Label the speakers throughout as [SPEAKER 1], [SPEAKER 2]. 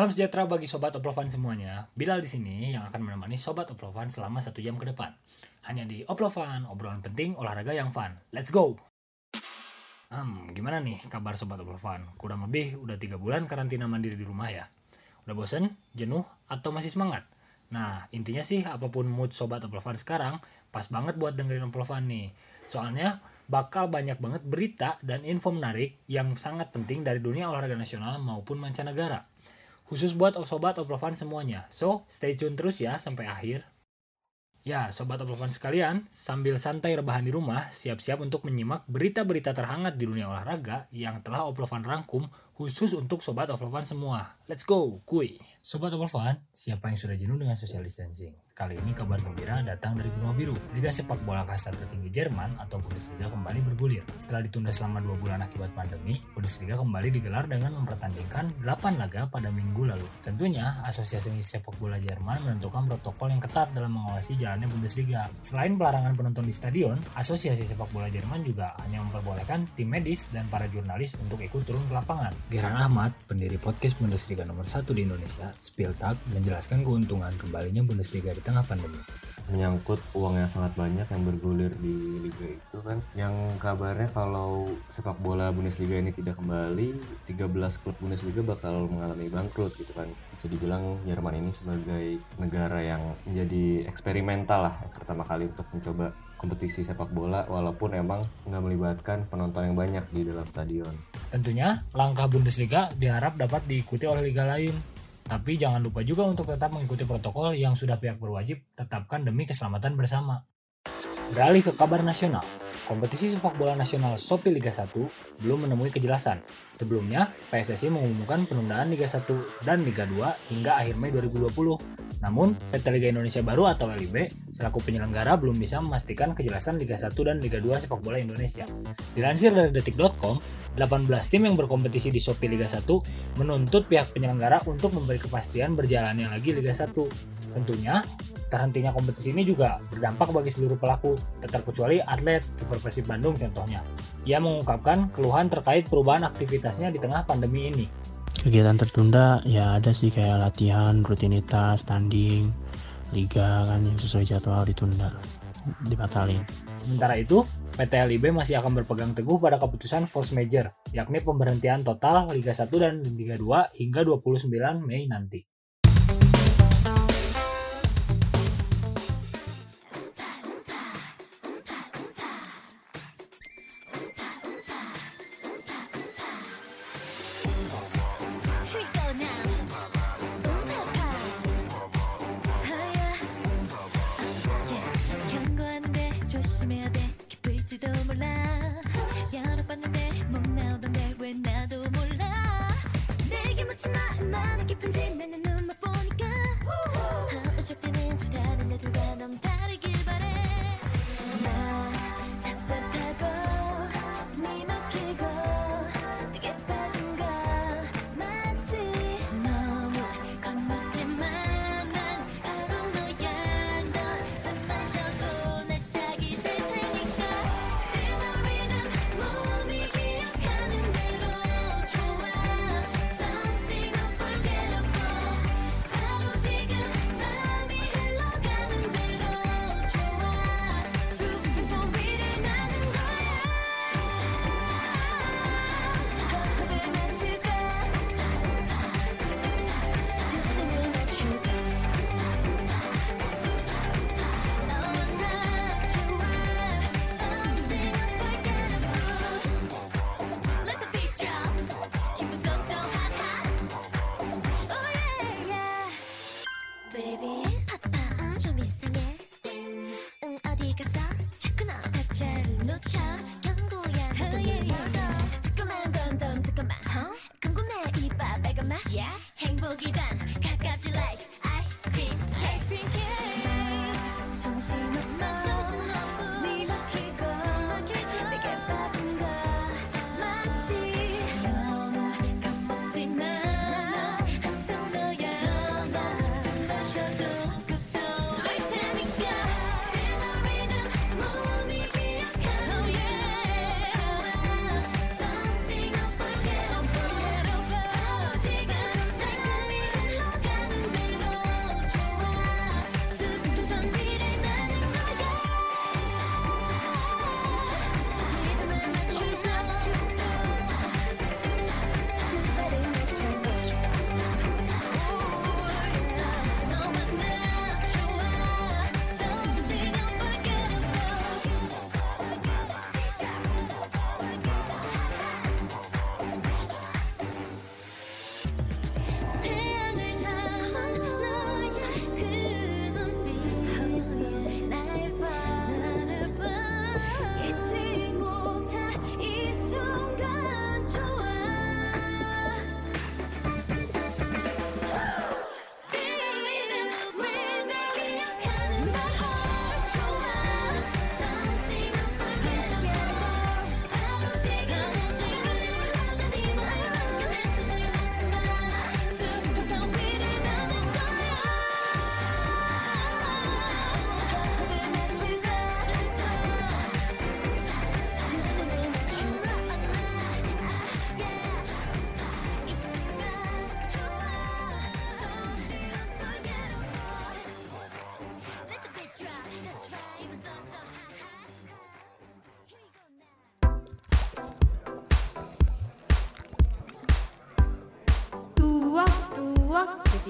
[SPEAKER 1] Salam sejahtera bagi sobat Oplovan semuanya. Bilal di sini yang akan menemani sobat Oplovan selama satu jam ke depan. Hanya di Oplovan, obrolan penting, olahraga yang fun. Let's go! Hmm, gimana nih kabar sobat Oplovan? Kurang lebih udah tiga bulan karantina mandiri di rumah ya. Udah bosen, jenuh, atau masih semangat? Nah, intinya sih apa pun mood sobat Oplovan sekarang, pas banget buat dengerin Oplovan nih. Soalnya bakal banyak banget berita dan info menarik yang sangat penting dari dunia olahraga nasional maupun mancanegara. Khusus buat sobat Oplovan semuanya. So, stay tune terus ya sampai akhir. Ya, Sobat Oplovan sekalian, sambil santai rebahan di rumah, siap-siap untuk menyimak berita-berita terhangat di dunia olahraga yang telah Oplovan rangkum khusus untuk Sobat Oplovan semua. Let's go, kuy! Sobat Oplovan, siapa yang sudah jenuh dengan social distancing? Kali ini kabar gembira datang dari benua biru. Liga sepak bola kasta tertinggi Jerman atau Bundesliga kembali bergulir. Setelah ditunda selama dua bulan akibat pandemi, Bundesliga kembali digelar dengan mempertandingkan 8 laga pada minggu lalu. Tentunya, Asosiasi Sepak Bola Jerman menentukan protokol yang ketat dalam mengawasi jalannya Bundesliga. Selain pelarangan penonton di stadion, Asosiasi Sepak Bola Jerman juga hanya memperbolehkan tim medis dan para jurnalis untuk ikut turun ke lapangan. Geran Ahmad, pendiri podcast Bundesliga nomor 1 di Indonesia, Spieltag, menjelaskan keuntungan kembalinya Bundesliga di tengah pandemi?
[SPEAKER 2] Menyangkut uang yang sangat banyak yang bergulir di liga itu kan. Yang kabarnya kalau sepak bola Bundesliga ini tidak kembali 13 klub Bundesliga bakal mengalami bangkrut gitu kan. Bisa dibilang Jerman ini sebagai negara yang menjadi eksperimental lah pertama kali untuk mencoba kompetisi sepak bola walaupun emang nggak melibatkan penonton yang banyak di dalam stadion.
[SPEAKER 1] Tentunya langkah Bundesliga diharap dapat diikuti oleh liga lain tapi jangan lupa juga untuk tetap mengikuti protokol yang sudah pihak berwajib tetapkan demi keselamatan bersama. Beralih ke kabar nasional, kompetisi sepak bola nasional Sopi Liga 1 belum menemui kejelasan. Sebelumnya, PSSI mengumumkan penundaan Liga 1 dan Liga 2 hingga akhir Mei 2020. Namun, PT Liga Indonesia Baru atau LIB selaku penyelenggara belum bisa memastikan kejelasan Liga 1 dan Liga 2 sepak bola Indonesia. Dilansir dari detik.com, 18 tim yang berkompetisi di Sopi Liga 1 menuntut pihak penyelenggara untuk memberi kepastian berjalannya lagi Liga 1. Tentunya, terhentinya kompetisi ini juga berdampak bagi seluruh pelaku, terkecuali atlet kiper Persib Bandung contohnya. Ia mengungkapkan keluhan terkait perubahan aktivitasnya di tengah pandemi ini.
[SPEAKER 3] Kegiatan tertunda ya ada sih kayak latihan, rutinitas, tanding, liga kan yang sesuai jadwal ditunda, dibatalin.
[SPEAKER 1] Sementara itu, PT LIB masih akan berpegang teguh pada keputusan force major, yakni pemberhentian total Liga 1 dan Liga 2 hingga 29 Mei nanti.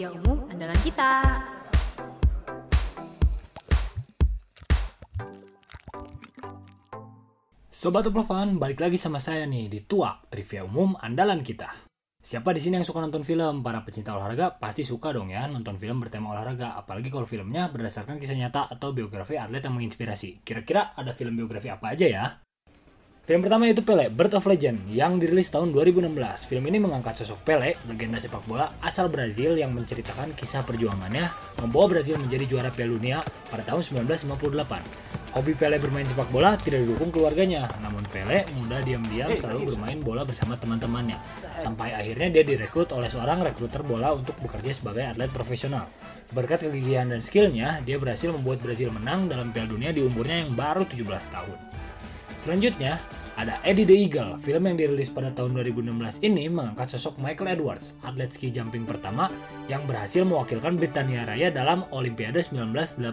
[SPEAKER 4] Trivia umum andalan kita.
[SPEAKER 1] Sobat Oplovan, balik lagi sama saya nih di Tuak, trivia umum andalan kita. Siapa di sini yang suka nonton film? Para pecinta olahraga pasti suka dong ya nonton film bertema olahraga, apalagi kalau filmnya berdasarkan kisah nyata atau biografi atlet yang menginspirasi. Kira-kira ada film biografi apa aja ya? Film pertama itu Pele, Birth of Legend, yang dirilis tahun 2016. Film ini mengangkat sosok Pele, legenda sepak bola asal Brazil yang menceritakan kisah perjuangannya membawa Brazil menjadi juara Piala Dunia pada tahun 1958. Hobi Pele bermain sepak bola tidak didukung keluarganya, namun Pele muda diam-diam selalu bermain bola bersama teman-temannya. Sampai akhirnya dia direkrut oleh seorang rekruter bola untuk bekerja sebagai atlet profesional. Berkat kegigihan dan skillnya, dia berhasil membuat Brazil menang dalam Piala Dunia di umurnya yang baru 17 tahun. Selanjutnya, ada Eddie the Eagle. Film yang dirilis pada tahun 2016 ini mengangkat sosok Michael Edwards, atlet ski jumping pertama yang berhasil mewakilkan Britania Raya dalam Olimpiade 1988.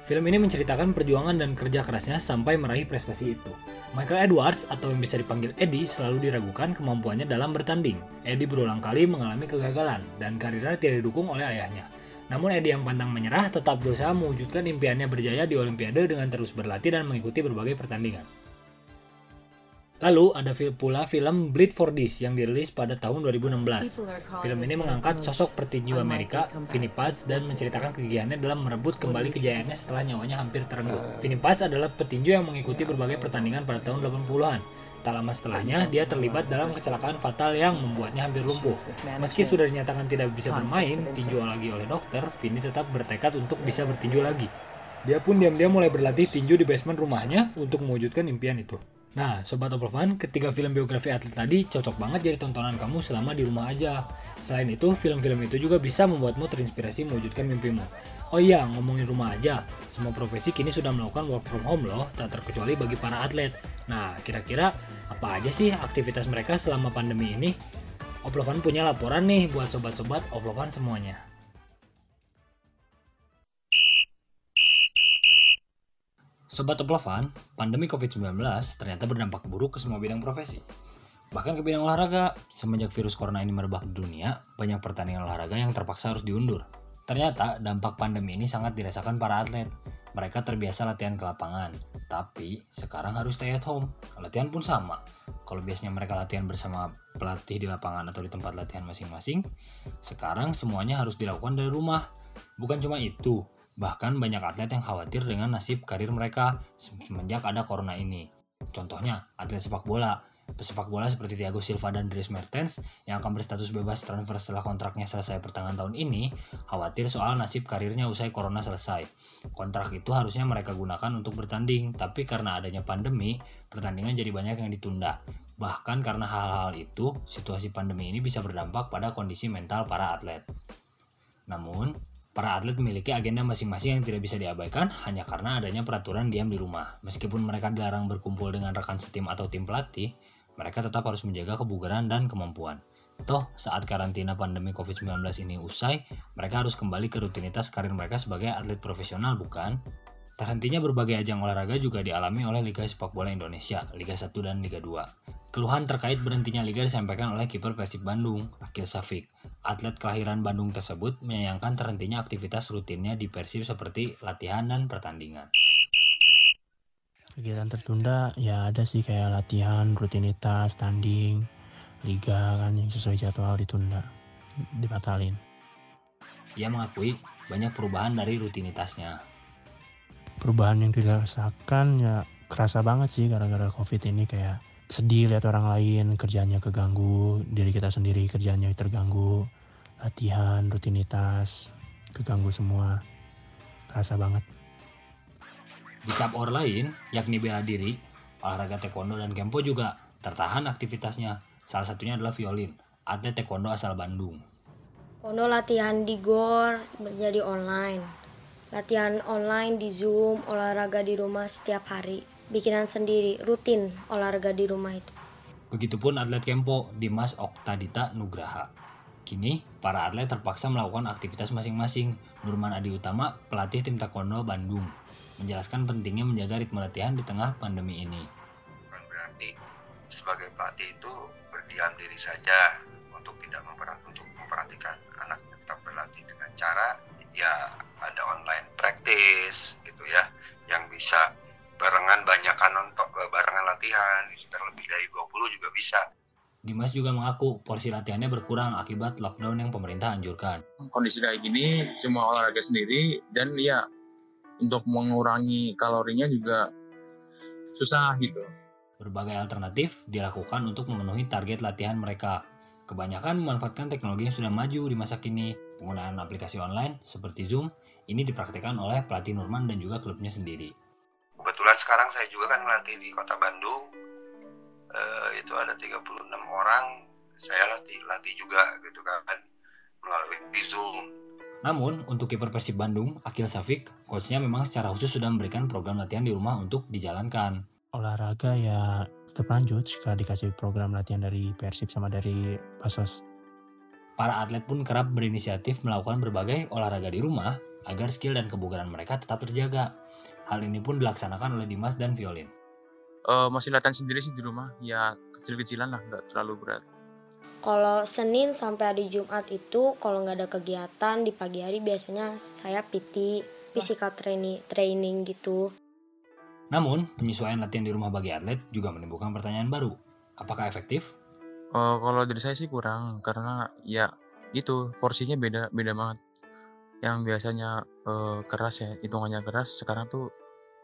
[SPEAKER 1] Film ini menceritakan perjuangan dan kerja kerasnya sampai meraih prestasi itu. Michael Edwards atau yang bisa dipanggil Eddie selalu diragukan kemampuannya dalam bertanding. Eddie berulang kali mengalami kegagalan dan karirnya tidak didukung oleh ayahnya. Namun Eddie yang pantang menyerah tetap berusaha mewujudkan impiannya berjaya di Olimpiade dengan terus berlatih dan mengikuti berbagai pertandingan. Lalu ada pula film Bleed for This yang dirilis pada tahun 2016. Film ini mengangkat sosok petinju Amerika, Vinny Paz, dan menceritakan kegiatannya dalam merebut kembali kejayaannya setelah nyawanya hampir terenggut. Vinny Paz adalah petinju yang mengikuti berbagai pertandingan pada tahun 80-an. Tak lama setelahnya, dia terlibat dalam kecelakaan fatal yang membuatnya hampir lumpuh. Meski sudah dinyatakan tidak bisa bermain, tinju lagi oleh dokter, Vinny tetap bertekad untuk bisa bertinju lagi. Dia pun diam-diam mulai berlatih tinju di basement rumahnya untuk mewujudkan impian itu. Nah, Sobat Oplovan, ketiga film biografi atlet tadi cocok banget jadi tontonan kamu selama di rumah aja. Selain itu, film-film itu juga bisa membuatmu terinspirasi mewujudkan mimpimu. Oh iya, ngomongin rumah aja, semua profesi kini sudah melakukan work from home loh, tak terkecuali bagi para atlet. Nah, kira-kira apa aja sih aktivitas mereka selama pandemi ini? Oplovan punya laporan nih buat sobat-sobat Oplovan semuanya. Sobat Oplovan, pandemi COVID-19 ternyata berdampak buruk ke semua bidang profesi. Bahkan ke bidang olahraga, semenjak virus corona ini merebak di dunia, banyak pertandingan olahraga yang terpaksa harus diundur. Ternyata dampak pandemi ini sangat dirasakan para atlet. Mereka terbiasa latihan ke lapangan, tapi sekarang harus stay at home. Latihan pun sama. Kalau biasanya mereka latihan bersama pelatih di lapangan atau di tempat latihan masing-masing, sekarang semuanya harus dilakukan dari rumah. Bukan cuma itu, Bahkan banyak atlet yang khawatir dengan nasib karir mereka semenjak ada corona ini. Contohnya, atlet sepak bola. Pesepak bola seperti Thiago Silva dan Dries Mertens yang akan berstatus bebas transfer setelah kontraknya selesai pertengahan tahun ini, khawatir soal nasib karirnya usai corona selesai. Kontrak itu harusnya mereka gunakan untuk bertanding, tapi karena adanya pandemi, pertandingan jadi banyak yang ditunda. Bahkan karena hal-hal itu, situasi pandemi ini bisa berdampak pada kondisi mental para atlet. Namun, Para atlet memiliki agenda masing-masing yang tidak bisa diabaikan hanya karena adanya peraturan diam di rumah. Meskipun mereka dilarang berkumpul dengan rekan setim atau tim pelatih, mereka tetap harus menjaga kebugaran dan kemampuan. Toh, saat karantina pandemi COVID-19 ini usai, mereka harus kembali ke rutinitas karir mereka sebagai atlet profesional, bukan? Terhentinya berbagai ajang olahraga juga dialami oleh Liga Sepak Bola Indonesia, Liga 1 dan Liga 2. Keluhan terkait berhentinya liga disampaikan oleh kiper Persib Bandung, Akil Safik. Atlet kelahiran Bandung tersebut menyayangkan terhentinya aktivitas rutinnya di Persib seperti latihan dan pertandingan.
[SPEAKER 3] Kegiatan tertunda ya ada sih kayak latihan, rutinitas, tanding, liga kan yang sesuai jadwal ditunda, dibatalin.
[SPEAKER 1] Ia mengakui banyak perubahan dari rutinitasnya.
[SPEAKER 3] Perubahan yang dirasakan ya kerasa banget sih gara-gara covid ini kayak sedih lihat orang lain kerjanya keganggu diri kita sendiri kerjanya terganggu latihan rutinitas keganggu semua rasa banget
[SPEAKER 1] di cabur lain yakni bela diri olahraga taekwondo dan kempo juga tertahan aktivitasnya salah satunya adalah violin atlet taekwondo asal Bandung
[SPEAKER 5] Kondo latihan di GOR menjadi online latihan online di Zoom olahraga di rumah setiap hari bikinan sendiri, rutin olahraga di rumah itu.
[SPEAKER 1] Begitupun atlet Kempo Dimas Oktadita Nugraha. Kini, para atlet terpaksa melakukan aktivitas masing-masing. Nurman Adi Utama, pelatih tim taekwondo Bandung, menjelaskan pentingnya menjaga ritme latihan di tengah pandemi ini.
[SPEAKER 6] Bukan berarti sebagai pelatih itu berdiam diri saja untuk tidak untuk memperhatikan anaknya, tetap dilatih dengan cara ya ada online practice gitu ya yang bisa barengan banyakan nonton barengan latihan sekitar lebih dari 20 juga bisa
[SPEAKER 1] Dimas juga mengaku porsi latihannya berkurang akibat lockdown yang pemerintah anjurkan.
[SPEAKER 4] kondisi kayak gini cuma olahraga sendiri dan ya untuk mengurangi kalorinya juga susah gitu.
[SPEAKER 1] Berbagai alternatif dilakukan untuk memenuhi target latihan mereka. Kebanyakan memanfaatkan teknologi yang sudah maju di masa kini. Penggunaan aplikasi online seperti Zoom ini dipraktikkan oleh pelatih Nurman dan juga klubnya sendiri.
[SPEAKER 6] kebetulan sekarang saya juga kan melatih di kota Bandung Eh, itu ada 36 orang saya latih latih juga gitu kan melalui Zoom
[SPEAKER 1] Namun, untuk kiper Persib Bandung, Akil Safik, coachnya memang secara khusus sudah memberikan program latihan di rumah untuk dijalankan.
[SPEAKER 3] Olahraga ya tetap lanjut jika dikasih program latihan dari Persib sama dari Pasos.
[SPEAKER 1] Para atlet pun kerap berinisiatif melakukan berbagai olahraga di rumah agar skill dan kebugaran mereka tetap terjaga. Hal ini pun dilaksanakan oleh Dimas dan Violin.
[SPEAKER 4] Eh, masih latihan sendiri sih di rumah, ya kecil-kecilan lah, nggak terlalu berat.
[SPEAKER 5] Kalau Senin sampai hari Jumat itu kalau nggak ada kegiatan di pagi hari biasanya saya PT, physical training, training gitu.
[SPEAKER 1] Namun, penyesuaian latihan di rumah bagi atlet juga menimbulkan pertanyaan baru. Apakah efektif?
[SPEAKER 4] Eh, kalau dari saya sih kurang karena ya itu porsinya beda beda banget. Yang biasanya eh, keras ya hitungannya keras, sekarang tuh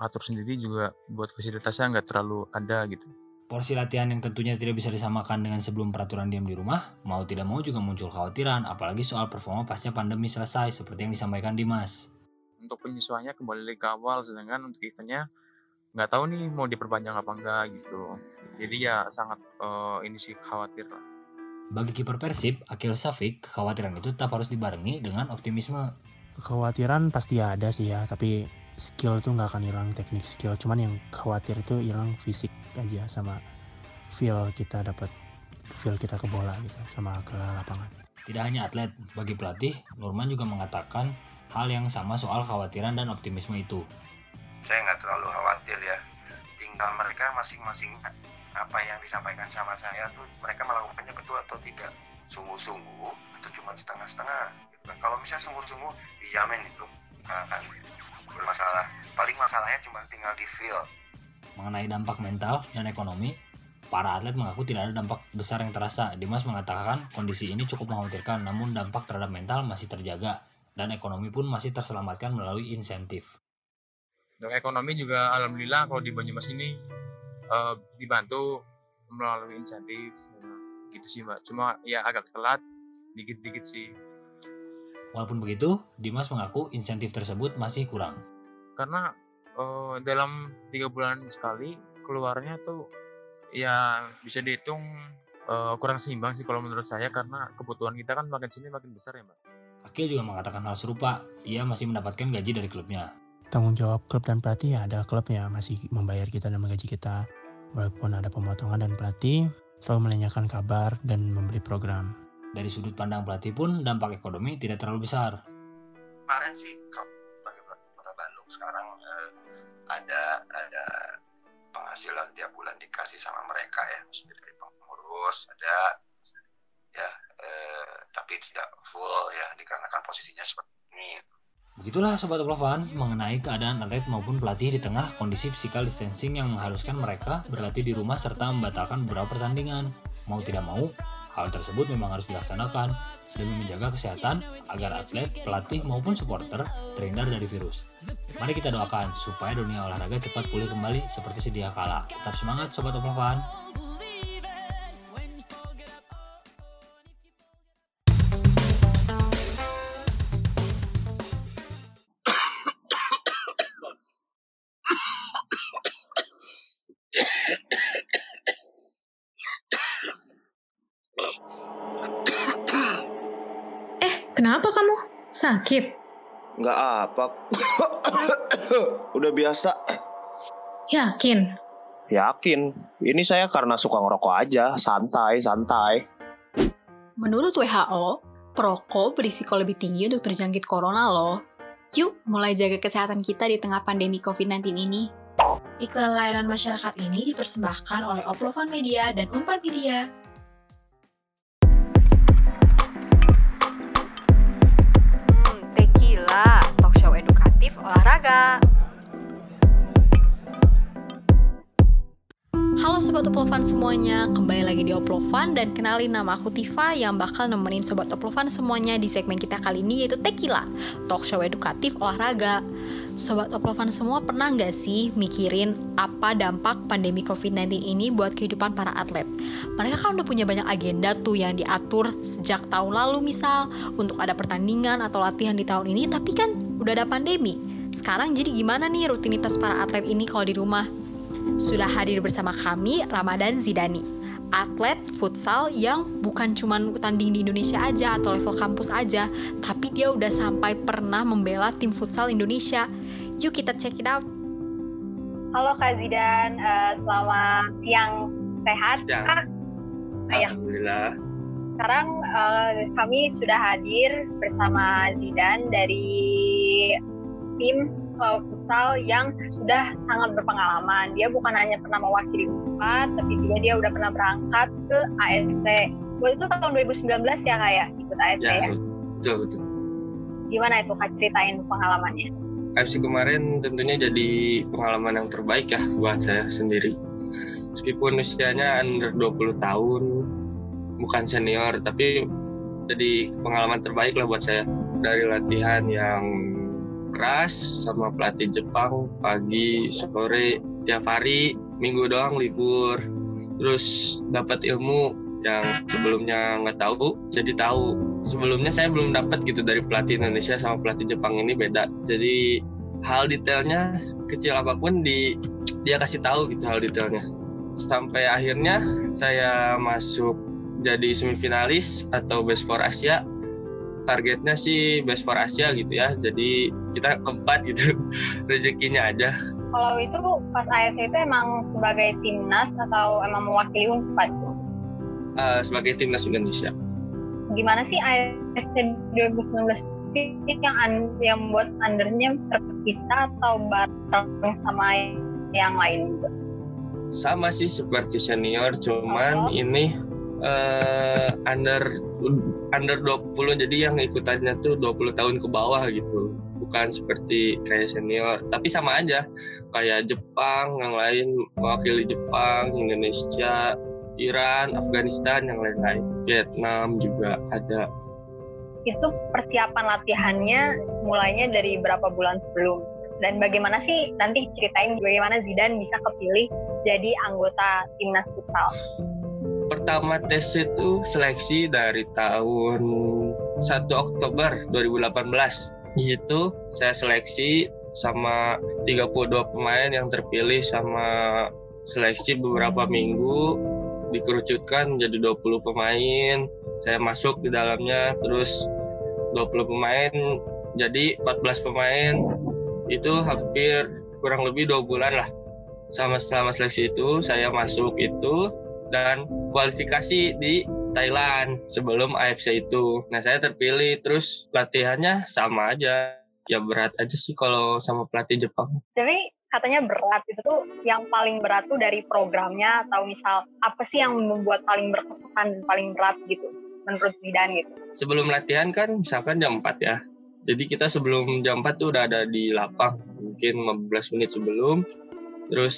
[SPEAKER 4] atur sendiri juga buat fasilitasnya nggak terlalu ada gitu.
[SPEAKER 1] Porsi latihan yang tentunya tidak bisa disamakan dengan sebelum peraturan diam di rumah, mau tidak mau juga muncul khawatiran, apalagi soal performa pasca pandemi selesai, seperti yang disampaikan Dimas.
[SPEAKER 4] Untuk penyesuaiannya kembali lagi ke awal, sedangkan untuk eventnya nggak tahu nih mau diperpanjang apa enggak gitu. Jadi ya sangat eh, ini sih khawatir lah.
[SPEAKER 1] Bagi kiper Persib, Akil Safik, kekhawatiran itu tetap harus dibarengi dengan optimisme.
[SPEAKER 3] Kekhawatiran pasti ada sih ya, tapi skill tuh nggak akan hilang teknik skill. Cuman yang khawatir itu hilang fisik aja sama feel kita dapat feel kita ke bola gitu sama ke lapangan.
[SPEAKER 1] Tidak hanya atlet, bagi pelatih, Nurman juga mengatakan hal yang sama soal kekhawatiran dan optimisme itu.
[SPEAKER 6] saya nggak terlalu khawatir ya tinggal mereka masing-masing apa yang disampaikan sama saya tuh mereka melakukannya betul atau tidak sungguh-sungguh atau cuma setengah-setengah kan. kalau misalnya sungguh-sungguh dijamin itu nggak akan bermasalah paling masalahnya cuma tinggal di feel
[SPEAKER 1] Mengenai dampak mental dan ekonomi, para atlet mengaku tidak ada dampak besar yang terasa. Dimas mengatakan kondisi ini cukup mengkhawatirkan, namun dampak terhadap mental masih terjaga dan ekonomi pun masih terselamatkan melalui insentif.
[SPEAKER 4] Untuk ekonomi juga alhamdulillah kalau di Banyumas ini eh, dibantu melalui insentif gitu sih mbak. Cuma ya agak telat dikit-dikit sih
[SPEAKER 1] Walaupun begitu, Dimas mengaku insentif tersebut masih kurang.
[SPEAKER 4] karena eh, dalam tiga bulan sekali keluarnya tuh ya bisa dihitung eh, kurang seimbang sih kalau menurut saya karena kebutuhan kita kan makin sini makin besar ya mbak.
[SPEAKER 1] Akil juga mengatakan hal serupa, ia masih mendapatkan gaji dari klubnya.
[SPEAKER 3] Tanggung jawab klub dan pelatih ya ada klubnya masih membayar kita dan menggaji kita. Walaupun ada pemotongan dan pelatih selalu menanyakan kabar dan memberi program.
[SPEAKER 1] Dari sudut pandang pelatih pun, dampak ekonomi tidak terlalu besar.
[SPEAKER 6] kemarin sih kalau bagi kota Bandung sekarang eh, ada ada penghasilan tiap bulan dikasih sama mereka ya dari pengurus ada ya eh, tapi tidak full ya dikarenakan posisinya seperti ini
[SPEAKER 1] Begitulah Sobat Oplovan mengenai keadaan atlet maupun pelatih di tengah kondisi physical distancing yang mengharuskan mereka berlatih di rumah serta membatalkan beberapa pertandingan. Mau tidak mau, hal tersebut memang harus dilaksanakan demi menjaga kesehatan agar atlet, pelatih maupun supporter terhindar dari virus. Mari kita doakan supaya dunia olahraga cepat pulih kembali seperti sedia kala. Tetap semangat Sobat Oplovan.
[SPEAKER 7] Sakit?
[SPEAKER 8] Nggak apa. Udah biasa.
[SPEAKER 7] Yakin?
[SPEAKER 8] Yakin. Ini saya karena suka ngerokok aja. Santai, santai.
[SPEAKER 7] Menurut WHO, perokok berisiko lebih tinggi untuk terjangkit corona loh. Yuk, mulai jaga kesehatan kita di tengah pandemi COVID-19 ini. Iklan layanan masyarakat ini dipersembahkan oleh Oplovan Media dan Unpad Media. Olahraga. Halo Sobat Oplovan semuanya, kembali lagi di Oplovan dan kenalin nama aku Tifa yang bakal nemenin Sobat Oplovan semuanya di segmen kita kali ini yaitu Tekila, talk show edukatif olahraga. Sobat Oplovan semua pernah nggak sih mikirin apa dampak pandemi COVID-19 ini buat kehidupan para atlet? Mereka kan udah punya banyak agenda tuh yang diatur sejak tahun lalu misal untuk ada pertandingan atau latihan di tahun ini tapi kan udah ada pandemi. Sekarang jadi gimana nih rutinitas para atlet ini kalau di rumah? Sudah hadir bersama kami Ramadan Zidani, atlet futsal yang bukan cuma tanding di Indonesia aja atau level kampus aja, tapi dia udah sampai pernah membela tim futsal Indonesia. Yuk kita check it out.
[SPEAKER 9] Halo Kak Zidan, uh, selamat siang sehat
[SPEAKER 10] Siang.
[SPEAKER 9] Kak. Ayah.
[SPEAKER 10] Alhamdulillah.
[SPEAKER 9] Sekarang uh, kami sudah hadir bersama Zidan dari tim uh, futsal yang sudah sangat berpengalaman. Dia bukan hanya pernah mewakili UNPAD, tapi juga dia udah pernah berangkat ke AFC. Waktu itu tahun 2019 ya Kak ya, ikut AFC ya.
[SPEAKER 10] Ya, betul betul.
[SPEAKER 9] Gimana itu Kak ceritain pengalamannya?
[SPEAKER 10] AFC kemarin tentunya jadi pengalaman yang terbaik ya buat saya sendiri. Meskipun usianya under 20 tahun, bukan senior, tapi jadi pengalaman terbaik lah buat saya. Dari latihan yang keras sama pelatih Jepang pagi, sore, tiap hari, minggu doang libur. Terus dapat ilmu yang sebelumnya nggak tahu, jadi tahu. Sebelumnya saya belum dapat gitu dari pelatih Indonesia sama pelatih Jepang ini beda. Jadi hal detailnya kecil apa pun di dia kasih tahu gitu hal detailnya. Sampai akhirnya saya masuk jadi semifinalis atau best for Asia targetnya sih best for Asia gitu ya. Jadi kita keempat gitu rezekinya aja.
[SPEAKER 9] Kalau itu pas AFC itu emang sebagai timnas atau emang mewakili UNPAD?
[SPEAKER 10] uh, sebagai timnas Indonesia.
[SPEAKER 9] Gimana sih AFC 2019 ini yang yang buat undernya terpisah atau bareng sama yang lain
[SPEAKER 10] sama sih seperti senior cuman ini eh, under under 20 jadi yang ikutannya tuh 20 tahun ke bawah gitu bukan seperti kayak senior tapi sama aja kayak Jepang yang lain mewakili Jepang Indonesia Iran Afghanistan yang lain-lain Vietnam juga ada
[SPEAKER 9] Itu persiapan latihannya mulainya dari berapa bulan sebelum? Dan bagaimana sih nanti ceritain bagaimana Zidane bisa kepilih jadi anggota timnas futsal?
[SPEAKER 10] Pertama tes itu seleksi dari tahun 1 Oktober 2018 di situ saya seleksi sama 32 pemain yang terpilih sama seleksi beberapa minggu dikerucutkan menjadi 20 pemain. Saya masuk di dalamnya terus 20 pemain jadi 14 pemain. Itu hampir kurang lebih dua bulan lah. Sama selama seleksi itu saya masuk itu dan kualifikasi di Thailand sebelum AFC itu. Nah saya terpilih terus latihannya sama aja. Ya berat aja sih kalau sama pelatih Jepang.
[SPEAKER 9] Tapi katanya berat itu tuh yang paling berat tuh dari programnya atau misal apa sih yang membuat paling berkesan dan paling berat gitu menurut Zidane gitu.
[SPEAKER 10] Sebelum latihan kan misalkan jam 4 ya. Jadi kita sebelum jam 4 tuh udah ada di lapang. Mungkin 15 menit sebelum. Terus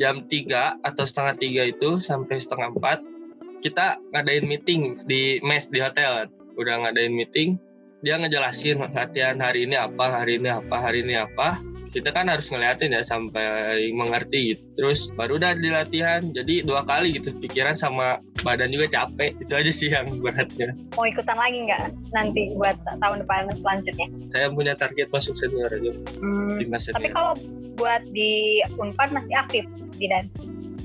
[SPEAKER 10] jam 3 atau setengah 3 itu sampai setengah 4 kita ngadain meeting di mes di hotel. Udah ngadain meeting, dia ngejelasin latihan hari ini apa, hari ini apa, hari ini apa. Kita kan harus ngeliatin ya sampai mengerti gitu. Terus baru udah di latihan, jadi dua kali gitu pikiran sama badan juga capek. Itu aja sih yang beratnya.
[SPEAKER 9] Mau ikutan lagi nggak nanti buat tahun depan selanjutnya?
[SPEAKER 10] Saya punya target masuk senior aja,
[SPEAKER 9] Hmm,
[SPEAKER 10] timnas
[SPEAKER 9] tapi kalau buat di Unpad masih aktif Zidane.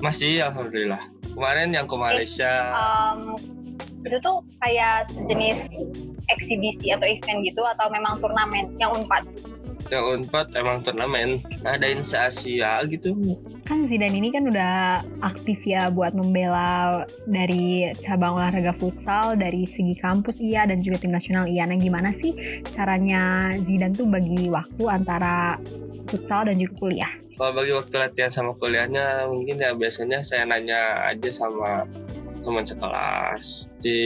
[SPEAKER 10] Masih alhamdulillah. Kemarin yang ke Malaysia
[SPEAKER 9] Um, itu tuh kayak sejenis eksibisi atau event gitu atau memang turnamen yang Unpad?
[SPEAKER 10] yang Unpad emang turnamen ngadain se Asia gitu.
[SPEAKER 11] kan Zidane ini kan udah aktif ya buat membela dari cabang olahraga futsal dari segi kampus iya dan juga tim nasional iya. Nah gimana sih caranya Zidane tuh bagi waktu antara futsal dan juga kuliah?
[SPEAKER 10] Kalau bagi waktu latihan sama kuliahnya mungkin ya biasanya saya nanya aja sama teman sekelas. Di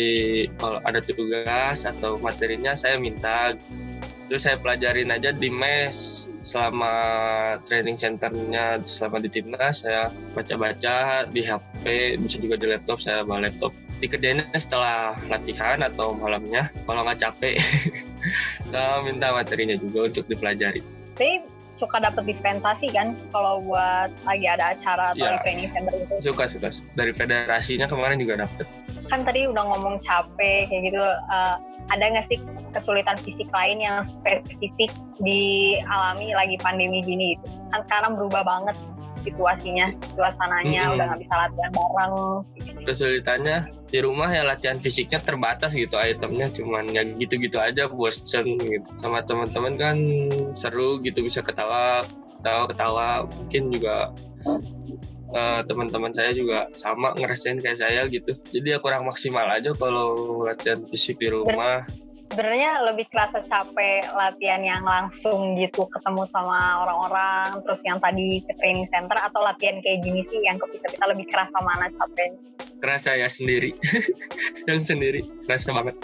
[SPEAKER 10] kalau ada tugas atau materinya saya minta. Terus saya pelajarin aja di mes. Selama training centernya selama di timnas saya baca-baca di HP bisa juga di laptop saya bawa laptop. Dikerjainnya setelah latihan atau malamnya kalau nggak capek. Saya minta materinya juga untuk dipelajari.
[SPEAKER 9] Tapi suka dapat dispensasi kan kalau buat lagi ada acara atau training center itu.
[SPEAKER 10] suka suka dari federasinya kemarin juga dapet
[SPEAKER 9] Kan tadi udah ngomong capek kayak gitu. eh, ada nggak sih kesulitan fisik lain yang spesifik dialami lagi pandemi gini gitu? Kan sekarang berubah banget situasinya, suasananya
[SPEAKER 10] Mm-mm.
[SPEAKER 9] udah nggak bisa latihan bareng.
[SPEAKER 10] kesulitannya di rumah ya latihan fisiknya terbatas gitu itemnya cuman ya gitu-gitu aja bosen gitu. Sama teman-teman kan seru gitu bisa ketawa ketawa ketawa. Mungkin juga eh, teman-teman saya juga sama ngerasain kayak saya gitu. Jadi ya kurang maksimal aja kalau latihan fisik di rumah
[SPEAKER 9] sebenarnya lebih kerasa capek latihan yang langsung gitu ketemu sama orang-orang terus yang tadi ke training center atau latihan kayak gini sih yang kepisah-pisah lebih kerasa mana capek
[SPEAKER 10] kerasa ya sendiri. Yang sendiri kerasa banget.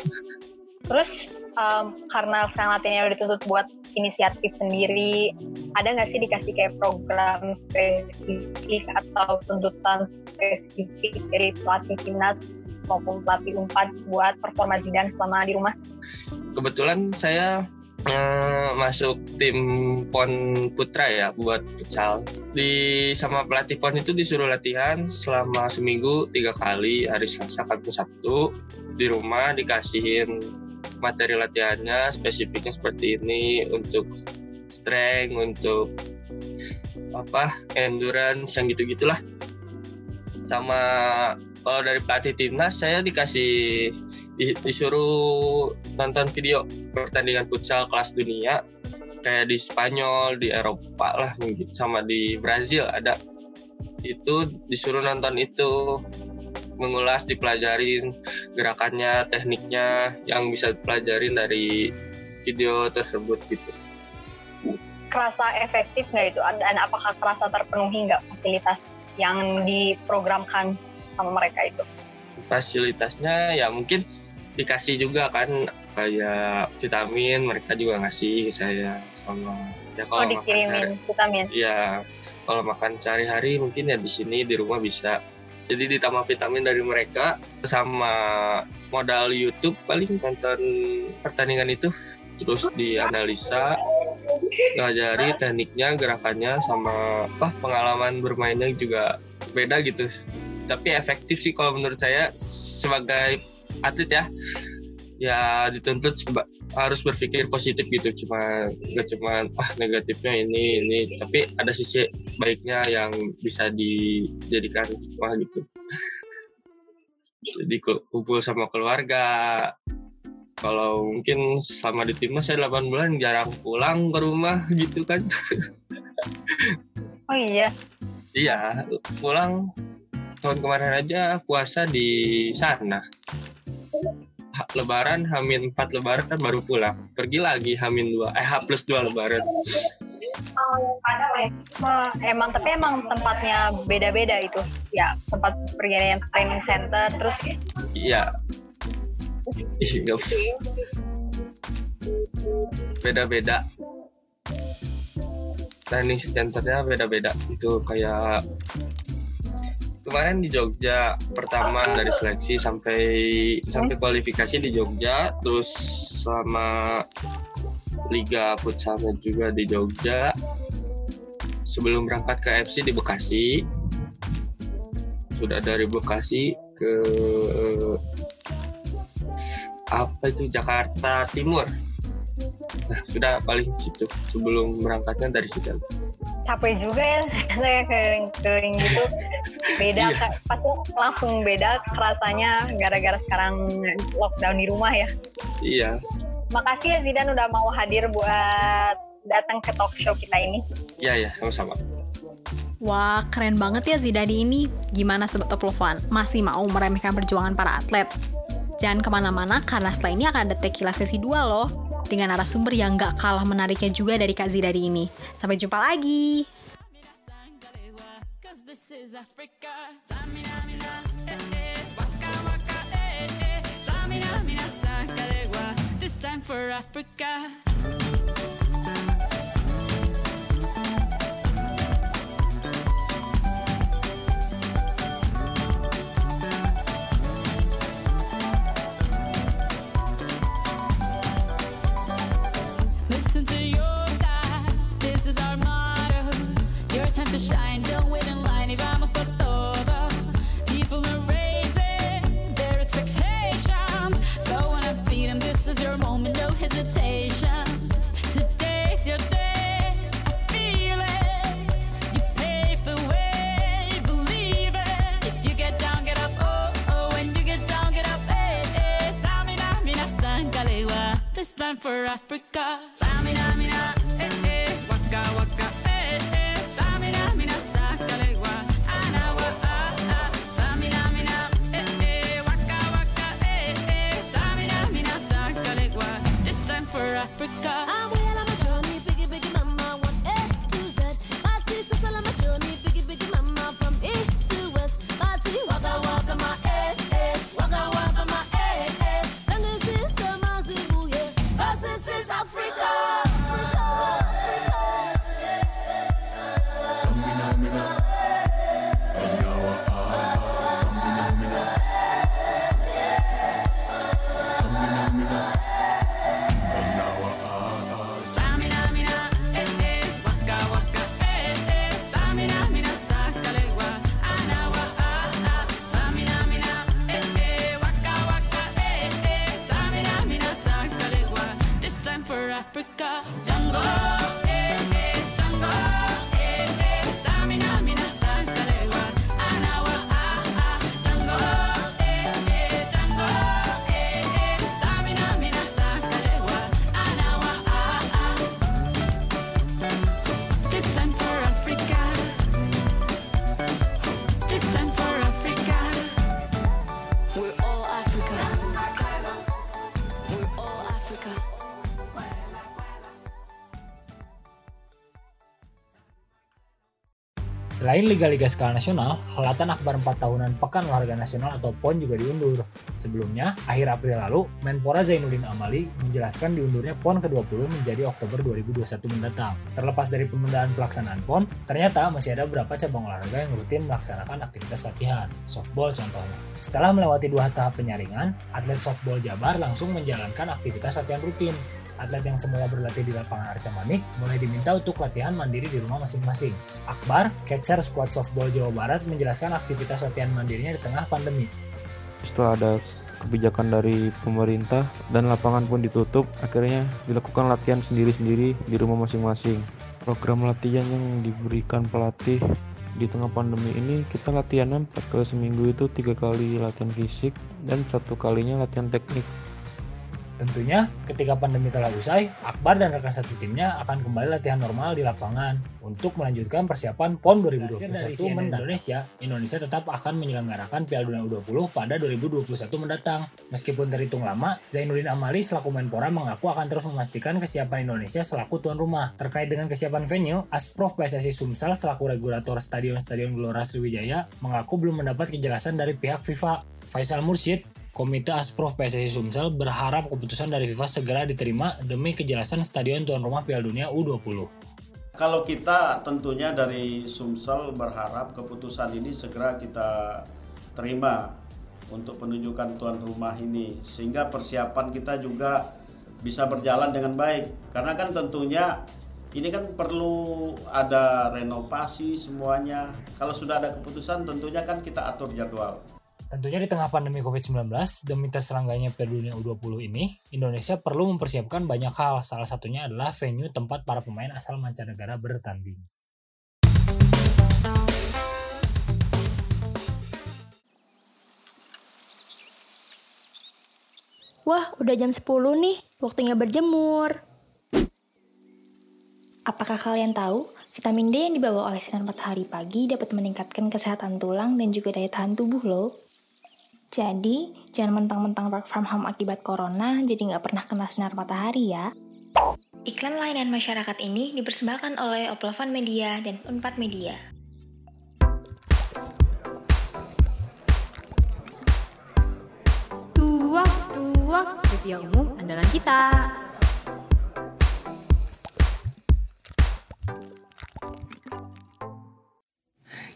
[SPEAKER 9] Terus em, karena sekarang latihannya udah dituntut buat inisiatif sendiri ada nggak sih dikasih kayak program spesifik atau tuntutan spesifik dari pelatih timnas maupun pelatih umpat buat performa Zidane selama di rumah.
[SPEAKER 10] Kebetulan saya eh, masuk tim pon putra ya buat futsal. Di sama pelatih pon itu disuruh latihan selama seminggu tiga kali hari selasa kamis sabtu. Di rumah dikasihin materi latihannya spesifiknya seperti ini untuk strength untuk apa endurance yang gitu gitulah sama kalau dari pelatih timnas saya dikasih di- disuruh nonton video pertandingan futsal kelas dunia kayak di Spanyol di Eropa lah mungkin sama di Brazil ada. Itu disuruh nonton itu mengulas dipelajarin gerakannya tekniknya yang bisa dipelajarin dari video tersebut gitu.
[SPEAKER 9] Kerasa efektif nggak itu? Dan apakah kerasa terpenuhi nggak fasilitas yang diprogramkan sama mereka itu
[SPEAKER 10] fasilitasnya ya mungkin dikasih juga kan kayak vitamin mereka juga ngasih saya sama ya
[SPEAKER 9] oh
[SPEAKER 10] kalau makan
[SPEAKER 9] dikirimin
[SPEAKER 10] sehari-
[SPEAKER 9] vitamin
[SPEAKER 10] Iya, kalau makan sehari-hari mungkin ya di sini di rumah bisa. Jadi ditambah vitamin dari mereka sama modal YouTube paling nonton pertandingan itu terus dianalisa, pelajari tekniknya, gerakannya sama apa pengalaman bermainnya juga beda gitu. Tapi efektif sih kalau menurut saya sebagai atlet ya. Ya dituntut harus berpikir positif gitu. Cuma nggak cuma ah negatifnya ini ini. Tapi ada sisi baiknya yang bisa dijadikan wah gitu. Jadi ku- kumpul sama keluarga. Kalau mungkin selama di timnas saya 8 bulan jarang pulang ke rumah gitu kan.
[SPEAKER 9] Oh iya?
[SPEAKER 10] Iya pulang tahun kemarin aja puasa di sana. Lebaran Hamin 4 lebaran baru pulang. Pergi lagi Hamin 2 eh H plus 2 lebaran.
[SPEAKER 9] Ma- emang tapi emang tempatnya beda-beda itu. Ya tempat perjalanan training center terus
[SPEAKER 10] iya. Beda-beda. Training centernya beda-beda. Itu kayak kemarin di Jogja pertama dari seleksi sampai sampai kualifikasi di Jogja terus sama liga futsalnya juga di Jogja. Sebelum berangkat ke FC di Bekasi sudah dari Bekasi ke apa itu Jakarta Timur nah sudah paling situ sebelum berangkatnya dari situ
[SPEAKER 9] capek juga ya saya keliling-keliling gitu beda
[SPEAKER 10] Iya.
[SPEAKER 9] Pasti langsung beda rasanya gara-gara sekarang lockdown di rumah ya
[SPEAKER 10] iya
[SPEAKER 9] makasih ya Zidan udah mau hadir buat datang ke talk show kita ini
[SPEAKER 10] iya ya sama-sama
[SPEAKER 7] Wah, keren banget ya Zidane ini. Gimana Sobat Oplovan? Masih mau meremehkan perjuangan para atlet? Jangan ke mana-mana karena setelah ini akan ada Tequila sesi 2 loh. Dengan narasumber yang gak kalah menariknya juga dari Kak Zidane ini. Sampai jumpa lagi!
[SPEAKER 12] This time for Africa. Time for Africa.
[SPEAKER 1] Selain liga-liga skala nasional, Helatan Akbar 4 tahunan Pekan Olahraga Nasional atau PON juga diundur. Sebelumnya, akhir April lalu, Menpora Zainuddin Amali menjelaskan diundurnya PON ke-20 menjadi Oktober 2021 mendatang. Terlepas dari penundaan pelaksanaan PON, ternyata masih ada beberapa cabang olahraga yang rutin melaksanakan aktivitas latihan. Softball contohnya. Setelah melewati dua tahap penyaringan, atlet softball Jabar langsung menjalankan aktivitas latihan rutin. Atlet yang semula berlatih di lapangan Arca Manik mulai diminta untuk latihan mandiri di rumah masing-masing. Akbar, catcher squad softball Jawa Barat menjelaskan aktivitas latihan mandirinya di tengah pandemi.
[SPEAKER 13] Setelah ada kebijakan dari pemerintah dan lapangan pun ditutup, akhirnya dilakukan latihan sendiri-sendiri di rumah masing-masing. Program latihan yang diberikan pelatih di tengah pandemi ini kita latihannya 4 kali seminggu itu tiga kali latihan fisik dan satu kalinya latihan teknik
[SPEAKER 1] Tentunya, ketika pandemi telah usai, Akbar dan rekan satu timnya akan kembali latihan normal di lapangan untuk melanjutkan persiapan PON 2021 dari CNN Indonesia. Indonesia tetap akan menyelenggarakan Piala Dunia U20 pada 2021 mendatang. Meskipun terhitung lama, Zainuddin Amali selaku Menpora mengaku akan terus memastikan kesiapan Indonesia selaku tuan rumah. Terkait dengan kesiapan venue, Asprof PSSI Sumsel selaku regulator Stadion-Stadion Gelora Sriwijaya mengaku belum mendapat kejelasan dari pihak FIFA. Faisal Mursyid, Komite Asprof PSSI Sumsel berharap keputusan dari FIFA segera diterima demi kejelasan stadion tuan rumah Piala Dunia U20.
[SPEAKER 14] Kalau kita tentunya dari Sumsel berharap keputusan ini segera kita terima untuk penunjukan tuan rumah ini sehingga persiapan kita juga bisa berjalan dengan baik. Karena kan tentunya ini kan perlu ada renovasi semuanya. Kalau sudah ada keputusan tentunya kan kita atur jadwal
[SPEAKER 1] Tentunya di tengah pandemi COVID-19, demi terselengganya Piala Dunia U20 ini, Indonesia perlu mempersiapkan banyak hal. Salah satunya adalah venue tempat para pemain asal mancanegara bertanding.
[SPEAKER 15] Wah, udah jam 10 nih, waktunya berjemur. Apakah kalian tahu, vitamin D yang dibawa oleh sinar matahari pagi dapat meningkatkan kesehatan tulang dan juga daya tahan tubuh loh. Jadi, jangan mentang-mentang work from home akibat corona, jadi nggak pernah kena sinar matahari ya. Iklan layanan masyarakat ini dipersembahkan oleh Oplovan Media dan Unpad Media.
[SPEAKER 16] Tuak, tuak, trivia umum andalan kita.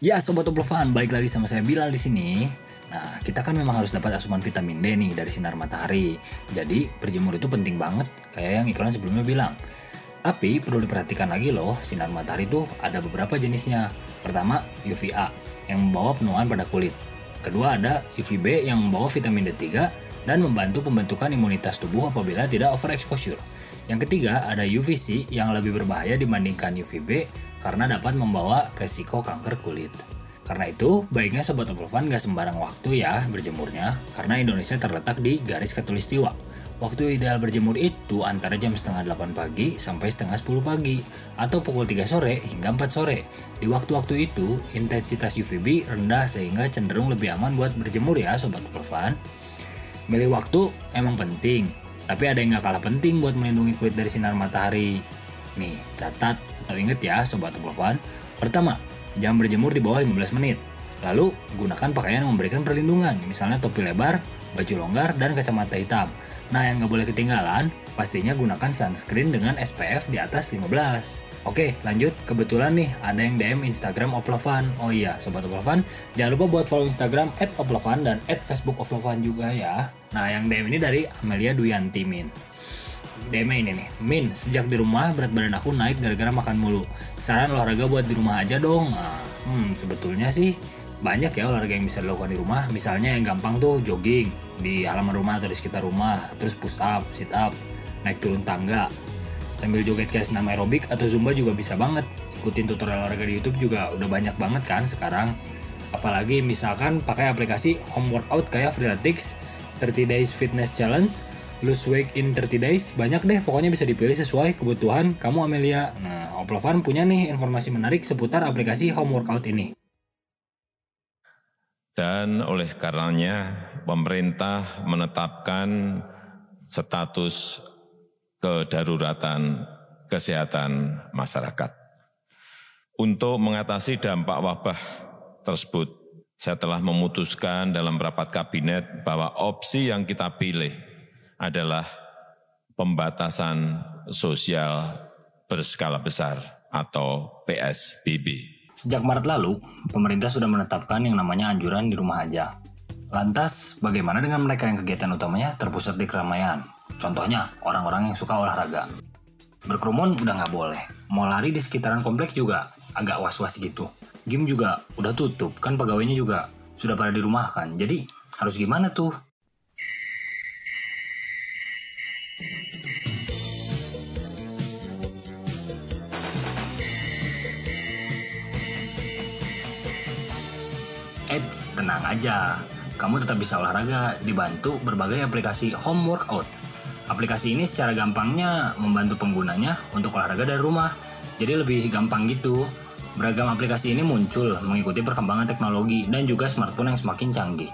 [SPEAKER 1] Ya sobat Oplovan, balik lagi sama saya Bilal di sini. Nah, kita kan memang harus dapat asupan vitamin D nih dari sinar matahari. Jadi, berjemur itu penting banget, kayak yang iklan sebelumnya bilang. Tapi perlu diperhatikan lagi loh, sinar matahari itu ada beberapa jenisnya. Pertama, UVA yang membawa penuaan pada kulit. Kedua ada UVB yang membawa vitamin D3 dan membantu pembentukan imunitas tubuh apabila tidak overexposure. Yang ketiga ada UVC yang lebih berbahaya dibandingkan UVB karena dapat membawa resiko kanker kulit. Karena itu, baiknya Sobat Oplovan gak sembarang waktu ya berjemurnya, karena Indonesia terletak di garis katulistiwa. Waktu ideal berjemur itu antara jam setengah 8 pagi sampai setengah 10 pagi atau pukul 3 sore hingga 4 sore. Di waktu-waktu itu, intensitas UVB rendah sehingga cenderung lebih aman buat berjemur ya Sobat Pulvan. Milih waktu emang penting, tapi ada yang gak kalah penting buat melindungi kulit dari sinar matahari. Nih, catat atau inget ya Sobat Pulvan. Pertama, jam berjemur di bawah 15 menit. Lalu, gunakan pakaian yang memberikan perlindungan, misalnya topi lebar, baju longgar, dan kacamata hitam. Nah, yang nggak boleh ketinggalan, pastinya gunakan sunscreen dengan SPF di atas 15. Oke, lanjut. Kebetulan nih, ada yang DM Instagram Oplovan. Oh iya, Sobat Oplovan, jangan lupa buat follow Instagram at dan at Facebook Oplovan juga ya. Nah, yang DM ini dari Amelia Duyanti Min. DM ini nih, Min, sejak di rumah berat badan aku naik gara-gara makan mulu. Saran olahraga buat di rumah aja dong. Hmm, sebetulnya sih banyak ya olahraga yang bisa dilakukan di rumah. Misalnya yang gampang tuh jogging di halaman rumah atau di sekitar rumah, terus push up, sit up, naik turun tangga. Sambil joget kayak senam aerobik atau zumba juga bisa banget. Ikutin tutorial olahraga di YouTube juga udah banyak banget kan sekarang. Apalagi misalkan pakai aplikasi home workout kayak Freeletics, 30 Days Fitness Challenge, Lose Weight in 30 Days, banyak deh pokoknya bisa dipilih sesuai kebutuhan kamu Amelia. Nah, Oplovan punya nih informasi menarik seputar aplikasi home workout ini.
[SPEAKER 17] Dan oleh karenanya pemerintah menetapkan status kedaruratan kesehatan masyarakat. Untuk mengatasi dampak wabah tersebut, saya telah memutuskan dalam rapat kabinet bahwa opsi yang kita pilih adalah pembatasan sosial berskala besar atau PSBB.
[SPEAKER 1] Sejak Maret lalu, pemerintah sudah menetapkan yang namanya anjuran di rumah aja. Lantas, bagaimana dengan mereka yang kegiatan utamanya terpusat di keramaian? Contohnya, orang-orang yang suka olahraga. Berkerumun udah nggak boleh. Mau lari di sekitaran kompleks juga agak was-was gitu. Game juga udah tutup, kan pegawainya juga sudah pada dirumahkan. Jadi, harus gimana tuh? Eits, tenang aja. Kamu tetap bisa olahraga dibantu berbagai aplikasi home workout. Aplikasi ini secara gampangnya membantu penggunanya untuk olahraga dari rumah. Jadi lebih gampang gitu. Beragam aplikasi ini muncul mengikuti perkembangan teknologi dan juga smartphone yang semakin canggih.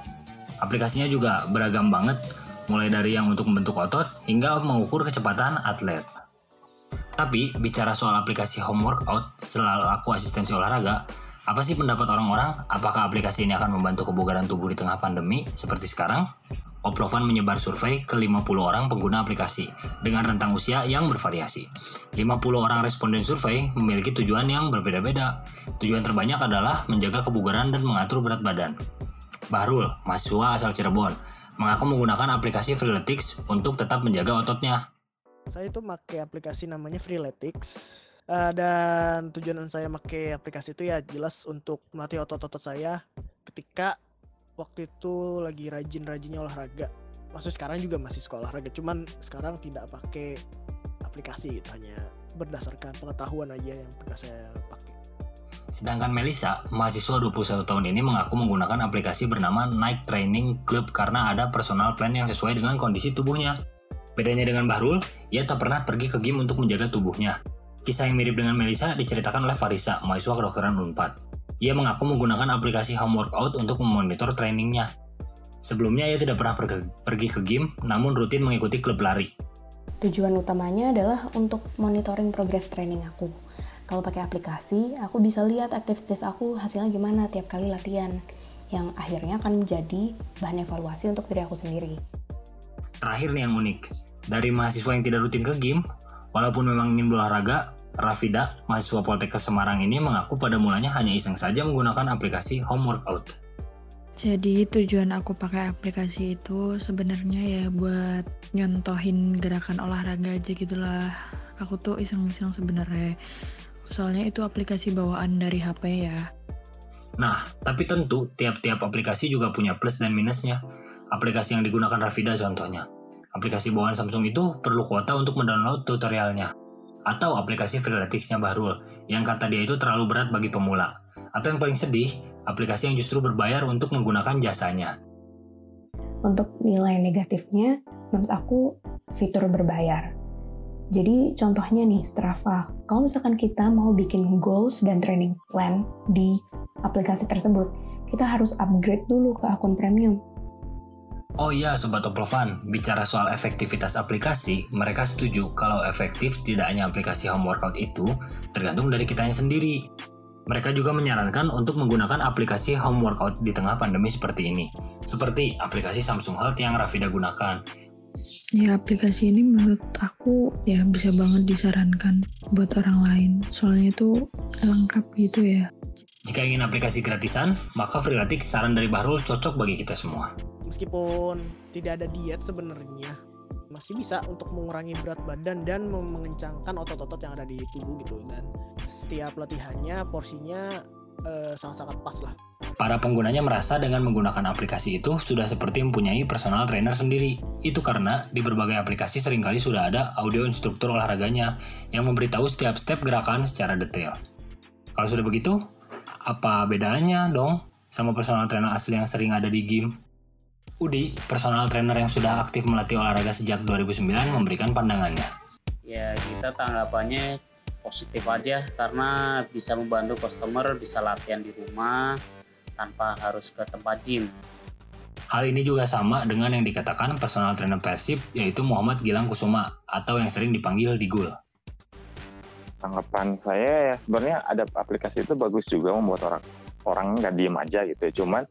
[SPEAKER 1] Aplikasinya juga beragam banget, mulai dari yang untuk membentuk otot hingga mengukur kecepatan atlet. Tapi bicara soal aplikasi home workout selaku asistensi olahraga, apa sih pendapat orang-orang? Apakah aplikasi ini akan membantu kebugaran tubuh di tengah pandemi seperti sekarang? Oplovan menyebar survei ke 50 orang pengguna aplikasi dengan rentang usia yang bervariasi. 50 orang responden survei memiliki tujuan yang berbeda-beda. Tujuan terbanyak adalah menjaga kebugaran dan mengatur berat badan. Bahrul, mahasiswa asal Cirebon, mengaku menggunakan aplikasi Freeletics untuk tetap menjaga ototnya.
[SPEAKER 18] Saya itu pakai aplikasi namanya Freeletics. Uh, dan tujuan saya pakai aplikasi itu ya jelas untuk melatih otot-otot saya ketika waktu itu lagi rajin-rajinnya olahraga. Maksud sekarang juga masih suka olahraga, cuman sekarang tidak pakai aplikasi gitu, hanya berdasarkan pengetahuan aja yang pernah saya pakai.
[SPEAKER 1] Sedangkan Melisa, mahasiswa 21 tahun ini mengaku menggunakan aplikasi bernama Nike Training Club karena ada personal plan yang sesuai dengan kondisi tubuhnya. Bedanya dengan Bahrul, ia tak pernah pergi ke gym untuk menjaga tubuhnya. Kisah yang mirip dengan Melisa diceritakan oleh Farisa, mahasiswa kedokteran Unpad. Ia mengaku menggunakan aplikasi home workout untuk memonitor trainingnya. Sebelumnya ia tidak pernah pergi, pergi ke gym, namun rutin mengikuti klub lari.
[SPEAKER 19] Tujuan utamanya adalah untuk monitoring progres training aku. Kalau pakai aplikasi, aku bisa lihat aktivitas aku hasilnya gimana tiap kali latihan, yang akhirnya akan menjadi bahan evaluasi untuk diri aku sendiri.
[SPEAKER 1] Terakhir nih yang unik, dari mahasiswa yang tidak rutin ke gym, walaupun memang ingin berolahraga, Rafida, mahasiswa Poltekkes Semarang ini mengaku pada mulanya hanya iseng saja menggunakan aplikasi home workout.
[SPEAKER 20] Jadi tujuan aku pakai aplikasi itu sebenarnya ya buat nyontohin gerakan olahraga aja gitulah. Aku tuh iseng-iseng sebenarnya. Soalnya itu aplikasi bawaan dari HP ya.
[SPEAKER 1] Nah, tapi tentu tiap-tiap aplikasi juga punya plus dan minusnya. Aplikasi yang digunakan Rafida contohnya. Aplikasi bawaan Samsung itu perlu kuota untuk mendownload tutorialnya. Atau aplikasi Freeletics-nya Bahrul, yang kata dia itu terlalu berat bagi pemula. Atau yang paling sedih, aplikasi yang justru berbayar untuk menggunakan jasanya.
[SPEAKER 19] Untuk nilai negatifnya, menurut aku fitur berbayar. Jadi contohnya nih Strava, kalau misalkan kita mau bikin goals dan training plan di aplikasi tersebut, kita harus upgrade dulu ke akun premium.
[SPEAKER 1] Oh iya Sobat Oplovan, bicara soal efektivitas aplikasi, mereka setuju kalau efektif tidak hanya aplikasi home workout itu tergantung dari kitanya sendiri. Mereka juga menyarankan untuk menggunakan aplikasi home workout di tengah pandemi seperti ini, seperti aplikasi Samsung Health yang Rafida gunakan.
[SPEAKER 20] Ya aplikasi ini menurut aku ya bisa banget disarankan buat orang lain. Soalnya itu lengkap gitu ya.
[SPEAKER 1] Jika ingin aplikasi gratisan, maka Freeletics saran dari Bahrul cocok bagi kita semua.
[SPEAKER 18] Meskipun tidak ada diet sebenarnya, masih bisa untuk mengurangi berat badan dan mengencangkan otot-otot yang ada di tubuh gitu dan setiap latihannya porsinya eh, sangat-sangat pas lah.
[SPEAKER 1] Para penggunanya merasa dengan menggunakan aplikasi itu sudah seperti mempunyai personal trainer sendiri. Itu karena di berbagai aplikasi sering kali sudah ada audio instruktur olahraganya yang memberitahu setiap step gerakan secara detail. Kalau sudah begitu, apa bedanya dong sama personal trainer asli yang sering ada di game? Udi, personal trainer yang sudah aktif melatih olahraga sejak 2009 memberikan pandangannya.
[SPEAKER 21] ya kita tanggapannya positif aja karena bisa membantu customer bisa latihan di rumah tanpa harus ke tempat gym.
[SPEAKER 1] Hal ini juga sama dengan yang dikatakan personal trainer Persib yaitu Muhammad Gilang Kusuma atau yang sering dipanggil Digul.
[SPEAKER 22] tanggapan saya ya sebenarnya ada aplikasi itu bagus juga membuat orang orang nggak diem aja gitu ya. cuman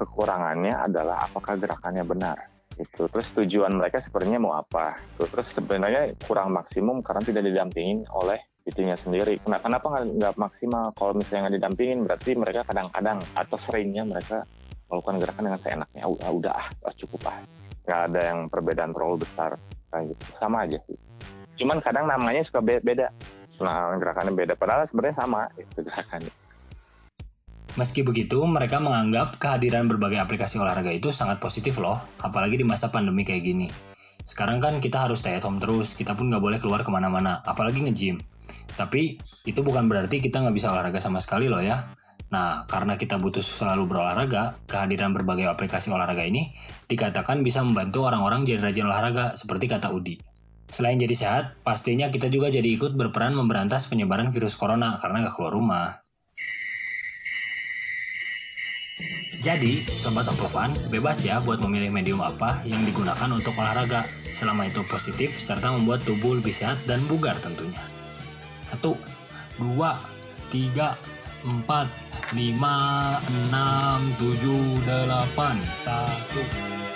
[SPEAKER 22] kekurangannya adalah apakah gerakannya benar itu terus tujuan mereka sebenarnya mau apa Tuh, terus sebenarnya kurang maksimum karena tidak didampingin oleh PT-nya sendiri. Nah, kenapa nggak maksimal? Kalau misalnya nggak didampingin berarti mereka kadang-kadang atau seringnya mereka melakukan gerakan dengan seenaknya. Udah udah ah cukup ah. Nggak ada yang perbedaan terlalu besar kayak gitu. Sama aja sih. Cuman kadang namanya suka be- beda. Nah gerakannya beda. Padahal sebenarnya sama itu gerakannya
[SPEAKER 1] Meski begitu, mereka menganggap kehadiran berbagai aplikasi olahraga itu sangat positif loh, apalagi di masa pandemi kayak gini. Sekarang kan kita harus stay at home terus, kita pun nggak boleh keluar ke mana-mana, apalagi nge-gym. Tapi, itu bukan berarti kita nggak bisa olahraga sama sekali loh ya. Nah, karena kita butuh selalu berolahraga, kehadiran berbagai aplikasi olahraga ini dikatakan bisa membantu orang-orang jadi rajin olahraga, seperti kata Udi. Selain jadi sehat, pastinya kita juga jadi ikut berperan memberantas penyebaran virus corona karena nggak keluar rumah. Jadi, Sobat Oplovan, bebas ya buat memilih medium apa yang digunakan untuk olahraga, selama itu positif serta membuat tubuh lebih sehat dan bugar tentunya. 1, 2, 3, 4, 5, 6, 7, 8, 1.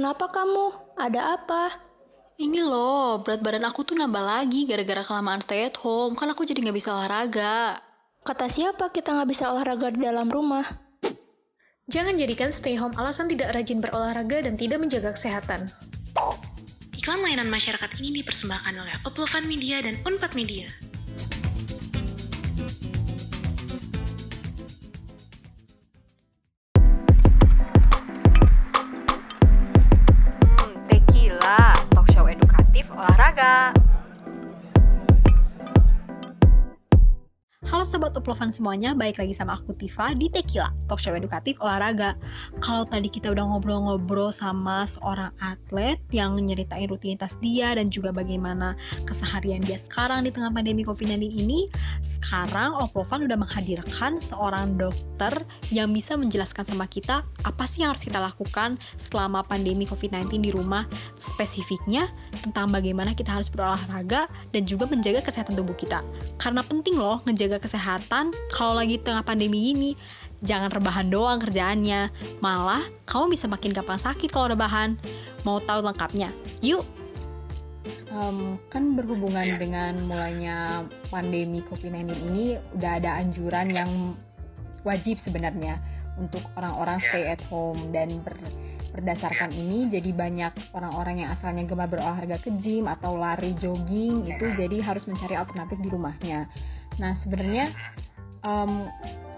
[SPEAKER 15] Kenapa kamu? Ada apa?
[SPEAKER 7] Ini loh, berat badan aku tuh nambah lagi gara-gara kelamaan stay at home. Kan aku jadi nggak bisa olahraga.
[SPEAKER 15] Kata siapa kita nggak bisa olahraga di dalam rumah?
[SPEAKER 23] Jangan jadikan stay home alasan tidak rajin berolahraga dan tidak menjaga kesehatan. Iklan layanan masyarakat ini dipersembahkan oleh Oplovan Media dan Unpad Media.
[SPEAKER 7] Uplovan semuanya, baik lagi sama aku Tifa di Tequila, talk show edukatif olahraga. Kalau tadi kita udah ngobrol-ngobrol sama seorang atlet yang nyeritain rutinitas dia dan juga bagaimana keseharian dia sekarang di tengah pandemi COVID-19 ini, sekarang Uplovan udah menghadirkan seorang dokter yang bisa menjelaskan sama kita apa sih yang harus kita lakukan selama pandemi COVID-19 di rumah, spesifiknya tentang bagaimana kita harus berolahraga dan juga menjaga kesehatan tubuh kita. Karena penting loh ngejaga kesehatan kalau lagi tengah pandemi gini. Jangan rebahan doang kerjaannya, malah kamu bisa makin gampang sakit kalau rebahan. Mau tahu lengkapnya? Yuk!
[SPEAKER 11] Em, kan berhubungan dengan mulainya pandemi COVID-19 ini udah ada anjuran yang wajib sebenarnya untuk orang-orang stay at home dan ber- berdasarkan ini jadi banyak orang-orang yang asalnya gemar berolahraga ke gym atau lari jogging itu jadi harus mencari alternatif di rumahnya. Nah sebenarnya em,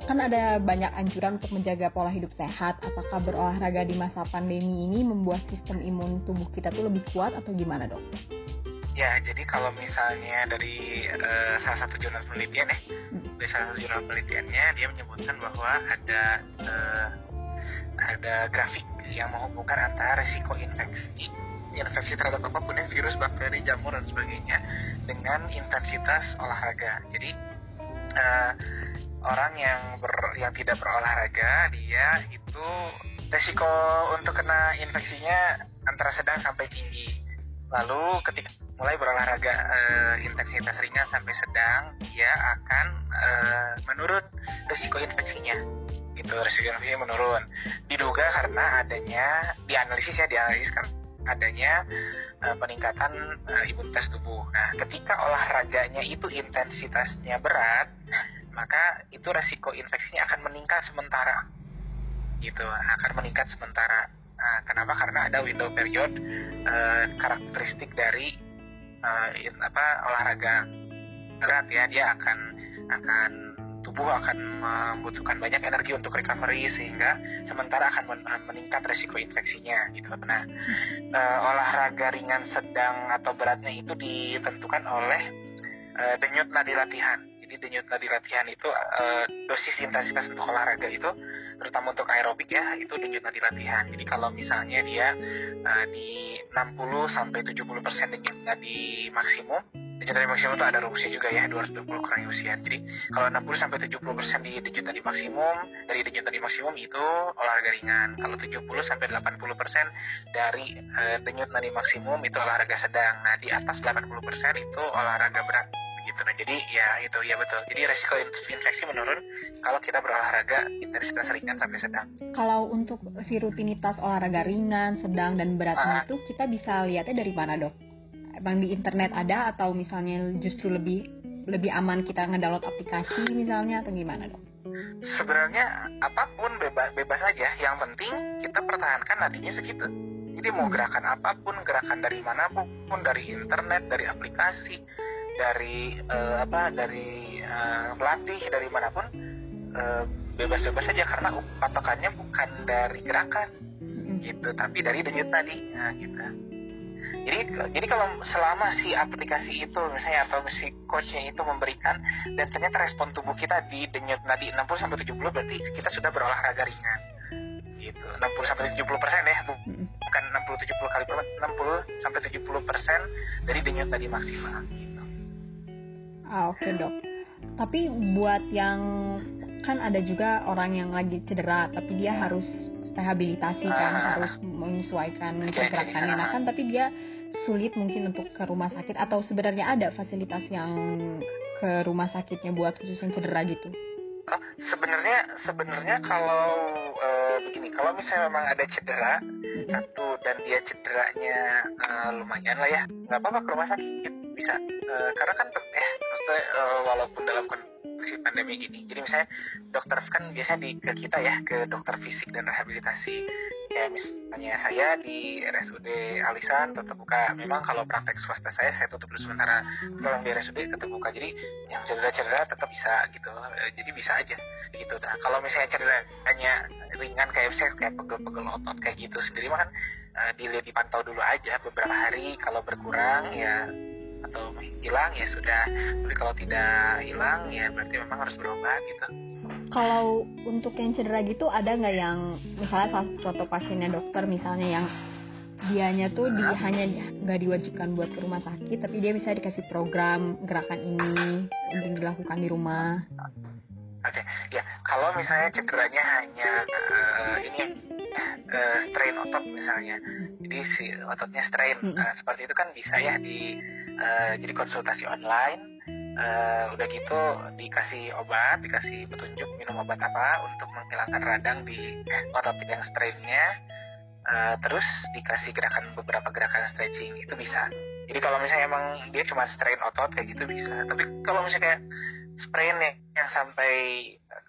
[SPEAKER 11] kan ada banyak anjuran untuk menjaga pola hidup sehat. Apakah berolahraga di masa pandemi ini membuat sistem imun tubuh kita tuh lebih kuat atau gimana dok?
[SPEAKER 24] Ya, jadi kalau misalnya dari eh, salah satu jurnal penelitian ya, dari salah satu jurnal penelitiannya dia menyebutkan bahwa ada eh, ada grafik yang menghubungkan antara risiko infeksi infeksi terhadap apa pun ya virus, bakteri, jamur dan sebagainya dengan intensitas olahraga. Jadi eh, orang yang ber, yang tidak berolahraga dia itu risiko untuk kena infeksinya antara sedang sampai tinggi. Lalu ketika mulai berolahraga eh, intensitas ringan sampai sedang, dia akan eh, menurun risiko infeksinya. Gitu, risiko infeksinya menurun. Diduga karena adanya dianalisis ya dianalisis kan adanya eh, peningkatan eh, imunitas tubuh. Nah, ketika olahraganya itu intensitasnya berat, maka itu resiko infeksinya akan meningkat sementara. Gitu, akan meningkat sementara. Nah, kenapa? Karena ada window period eh, karakteristik dari eh, in- apa olahraga berat ya, dia akan akan tubuh akan membutuhkan banyak energi untuk recovery sehingga sementara akan men- meningkat resiko infeksinya gitu. Nah, eh, olahraga ringan sedang atau beratnya itu ditentukan oleh eh, denyut nadi latihan. Jadi denyut nadi latihan itu eh, dosis intensitas untuk olahraga itu terutama untuk aerobik ya itu denyut nadi latihan. Jadi kalau misalnya dia eh, di 60 sampai 70 persen denyut nadi maksimum nadi maksimum itu ada rumusnya juga ya 220 kurangi usia. Jadi kalau 60 sampai 70 persen di denyut nadi maksimum dari denyut nadi maksimum itu olahraga ringan. Kalau 70 sampai 80 persen dari eh, denyut nadi maksimum itu olahraga sedang. Nah di atas 80 persen itu olahraga berat gitu. Nah jadi ya itu ya betul. Jadi resiko infeksi menurun kalau kita berolahraga intensitas ringan sampai sedang.
[SPEAKER 11] Kalau untuk si rutinitas olahraga ringan, sedang, dan berat
[SPEAKER 24] Ah.
[SPEAKER 11] itu kita bisa lihatnya dari mana dok? Emang di internet ada atau misalnya justru lebih lebih aman kita ngedownload aplikasi misalnya atau gimana dok?
[SPEAKER 24] Sebenarnya apa pun bebas bebas aja. Yang penting kita pertahankan nadinya segitu. Jadi mau gerakan apa pun, gerakan dari mana pun, dari internet, dari aplikasi, dari eh, apa, dari eh, pelatih, dari mana pun eh, bebas-bebas saja karena patokannya bukan dari gerakan gitu, tapi dari denyut tadi, nah, gitu. Jadi jadi kalau selama si aplikasi itu misalnya atau si coachnya itu memberikan dan ternyata respon tubuh kita di denyut nadi 60 sampai 70 berarti kita sudah berolahraga ringan. Gitu. 60 sampai 70 persen ya, bu- bukan 60 70 kali per 60 sampai 70 persen dari denyut nadi maksimal.
[SPEAKER 11] Ah oke dok. Tapi buat yang kan ada juga orang yang lagi cedera tapi dia harus rehabilitasi kan
[SPEAKER 24] Ah.
[SPEAKER 11] harus menyesuaikan pergerakannya. Nah
[SPEAKER 24] ah.
[SPEAKER 11] kan tapi dia sulit mungkin untuk ke rumah sakit atau sebenarnya ada fasilitas yang ke rumah sakitnya buat khusus yang cedera gitu.
[SPEAKER 24] Oh, sebenarnya sebenarnya kalau eh, begini, kalau misalnya memang ada cedera satu dan dia cederanya eh, lumayan lah ya nggak apa-apa ke rumah sakit bisa Eh, karena kan ya eh, walaupun dalam kondisi pandemi gini. Jadi misalnya dokter kan biasanya di ke kita ya ke dokter fisik dan rehabilitasi. Ya misalnya saya di RSUD Alisan tetap buka. Memang kalau praktek swasta saya saya tutup dulu sementara. Kalau di RSUD tetap buka. Jadi yang cedera-cedera tetap bisa gitu. Eh, jadi bisa aja gitu. Nah kalau misalnya cederanya ringan kayak misalnya kayak pegel-pegel otot kayak gitu sendiri mah kan eh, dilihat dipantau dulu aja beberapa hari. Kalau berkurang ya atau hilang ya sudah tapi kalau tidak hilang ya berarti memang harus berobat gitu
[SPEAKER 11] Kalau untuk yang cedera gitu ada nggak yang misalnya salah contoh pasiennya dokter misalnya yang dianya tuh di hanya nggak diwajibkan buat ke rumah sakit tapi dia bisa dikasih program gerakan ini untuk dilakukan di rumah.
[SPEAKER 24] Oke, ya kalau misalnya cederanya hanya eh, ini eh, strain otot misalnya, jadi si ototnya strain eh, seperti itu kan bisa ya di eh, jadi konsultasi online. eh, udah gitu dikasih obat, dikasih petunjuk minum obat apa untuk menghilangkan radang di otot yang strainnya. Eh, terus dikasih gerakan beberapa gerakan stretching itu bisa. Jadi kalau misalnya emang dia cuma strain otot kayak gitu bisa. Tapi kalau misalnya kayak sprain yang, yang sampai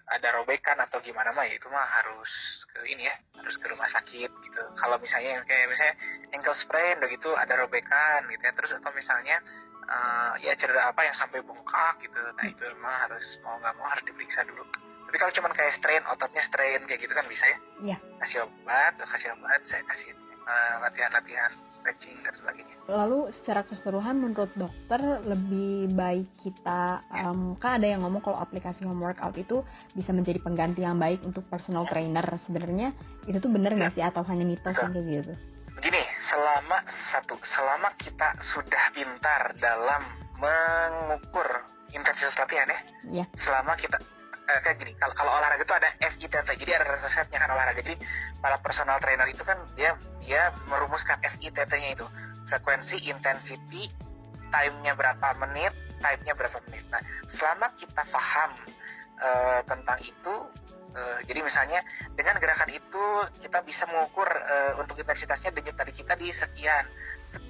[SPEAKER 24] ada robekan atau gimana mah ya itu mah harus ke ini ya harus ke rumah sakit gitu. Kalau misalnya yang kayak misalnya ankle sprain udah gitu ada robekan gitu ya. Terus atau misalnya eh, ya cedera apa yang sampai bengkak gitu nah itu memang harus mau nggak mau harus diperiksa dulu. Tapi kalau cuma kayak strain ototnya strain kayak gitu kan bisa ya?
[SPEAKER 11] Iya.
[SPEAKER 24] kasih obat kasih obat saya kasih eh, latihan-latihan stretching dan sebagainya
[SPEAKER 11] Lalu secara keseluruhan menurut dokter lebih baik kita em, kan ada yang ngomong kalau aplikasi home workout itu bisa menjadi pengganti yang baik untuk personal trainer. Sebenarnya itu tuh bener nggak sih atau hanya mitos yang kayak gitu?
[SPEAKER 24] begini selama satu selama kita sudah pintar dalam mengukur intensitas latihan ya
[SPEAKER 11] Iya.
[SPEAKER 24] selama kita eh, kayak gini kalau kalau olahraga itu ada FITT jadi ada resepnya kan olahraga. Jadi para personal trainer itu kan dia dia merumuskan FITT-nya itu. Frekuensi intensity time-nya berapa menit type-nya berapa menit. Nah selama kita paham eh, tentang itu eh, jadi misalnya dengan gerakan itu kita bisa mengukur eh, untuk intensitasnya denyut tadi kita di sekian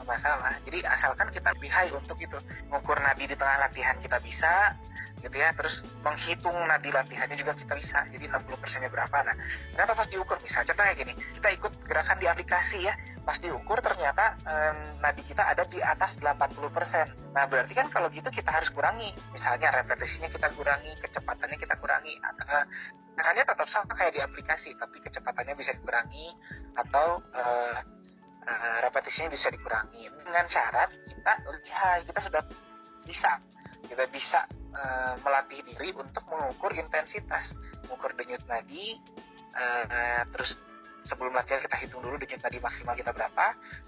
[SPEAKER 24] masalah. Jadi asalkan kita high untuk itu. Mengukur nadi di tengah latihan kita bisa gitu ya. Terus menghitung nadi latihannya juga kita bisa. Jadi 60 persennya berapa. Nah kenapa pas diukur? Misalnya contohnya gini kita ikut gerakan di aplikasi ya. Pas diukur ternyata em, nadi kita ada di atas 80 persen. Nah berarti kan kalau gitu kita harus kurangi. Misalnya repetisinya kita kurangi kecepatannya kita kurangi atau Makanya tetap sama kayak di aplikasi, tapi kecepatannya bisa dikurangi atau eh, eh, repetisinya bisa dikurangi. Dengan syarat kita lihat kita sudah bisa kita bisa eh, melatih diri untuk mengukur intensitas, mengukur denyut nadi, eh, terus sebelum latihan kita hitung dulu denyut nadi maksimal kita berapa,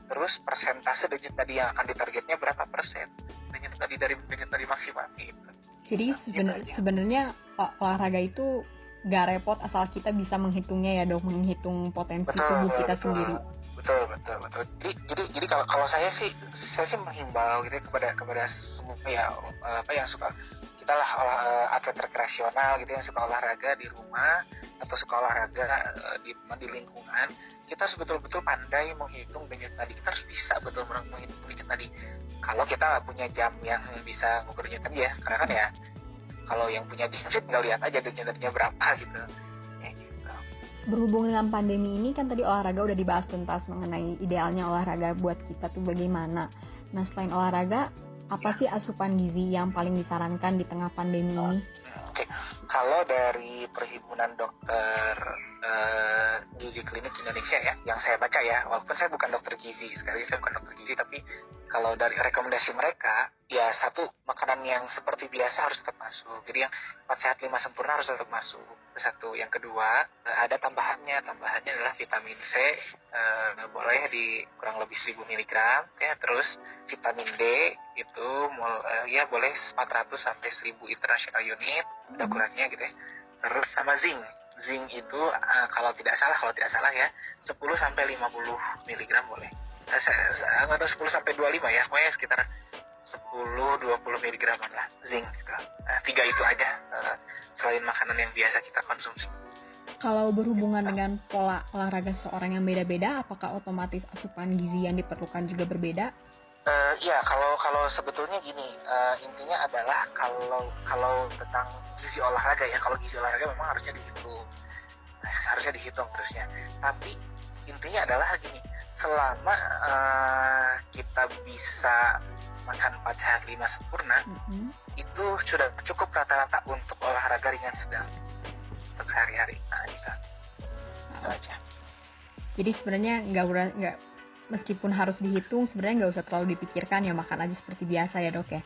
[SPEAKER 24] terus persentase denyut nadi yang akan ditargetnya berapa persen. Denyut nadi dari denyut nadi maksimal gitu.
[SPEAKER 11] Jadi seben- sebenarnya ol- olahraga itu gak repot asal kita bisa menghitungnya ya dok, menghitung potensi tubuh kita
[SPEAKER 24] betul.
[SPEAKER 11] sendiri.
[SPEAKER 24] betul betul betul jadi jadi jadi kalau kalau saya sih saya sih menghimbau gitu ya kepada kepada semua ya apa yang suka kita lah olah, eh, atlet rekreasional gitu yang suka olahraga di rumah atau suka olahraga eh, di di lingkungan kita harus betul-betul pandai menghitung denyut nadi kita harus bisa betul menghitung denyut nadi kalau kita nggak punya jam yang bisa mengukur denyut nadi ya karena kan ya kalau yang punya sih tinggal lihat aja nadinya berapa gitu
[SPEAKER 11] Berhubung dengan pandemi ini kan tadi olahraga udah dibahas tuntas mengenai idealnya olahraga buat kita tuh bagaimana. Nah selain olahraga, apa sih asupan gizi yang paling disarankan di tengah pandemi ini?
[SPEAKER 24] Oke, kalau dari perhimpunan dokter eh, gizi klinik Indonesia ya, yang saya baca ya, walaupun saya bukan dokter gizi, sekali saya bukan dokter gizi, tapi kalau dari rekomendasi mereka, ya satu makanan yang seperti biasa harus tetap masuk. Jadi yang 4 sehat 5 sempurna harus tetap masuk. Satu, yang kedua eh, ada tambahannya, tambahannya adalah vitamin C, eh, boleh di kurang lebih 1000 mg, ya. Terus vitamin D itu mul- eh, ya boleh 400 sampai 1000 international unit, ada ukurannya gitu ya. Terus sama zinc, zinc itu eh, kalau tidak salah kalau tidak salah ya 10 sampai 50 mg boleh. Eh, saya, saya nggak tahu 10 sampai 25 ya, pokoknya sekitar 10-20 mg lah zinc gitu. Nah, tiga itu aja eh, selain makanan yang biasa kita konsumsi.
[SPEAKER 11] Kalau berhubungan dengan pola olahraga seseorang yang beda-beda, apakah otomatis asupan gizi yang diperlukan juga berbeda?
[SPEAKER 24] Eh, ya kalau kalau sebetulnya gini eh, intinya adalah kalau kalau tentang gizi olahraga ya kalau gizi olahraga memang harusnya dihitung harusnya dihitung terusnya tapi intinya adalah gini selama eh, kita bisa makan 4 sehat 5 sempurna itu sudah cukup rata-rata untuk olahraga ringan sedang untuk sehari-hari. Nah gitu itu aja.
[SPEAKER 11] Jadi sebenarnya nggak nggak meskipun harus dihitung, sebenarnya nggak usah terlalu dipikirkan ya makan aja seperti biasa ya dok ya.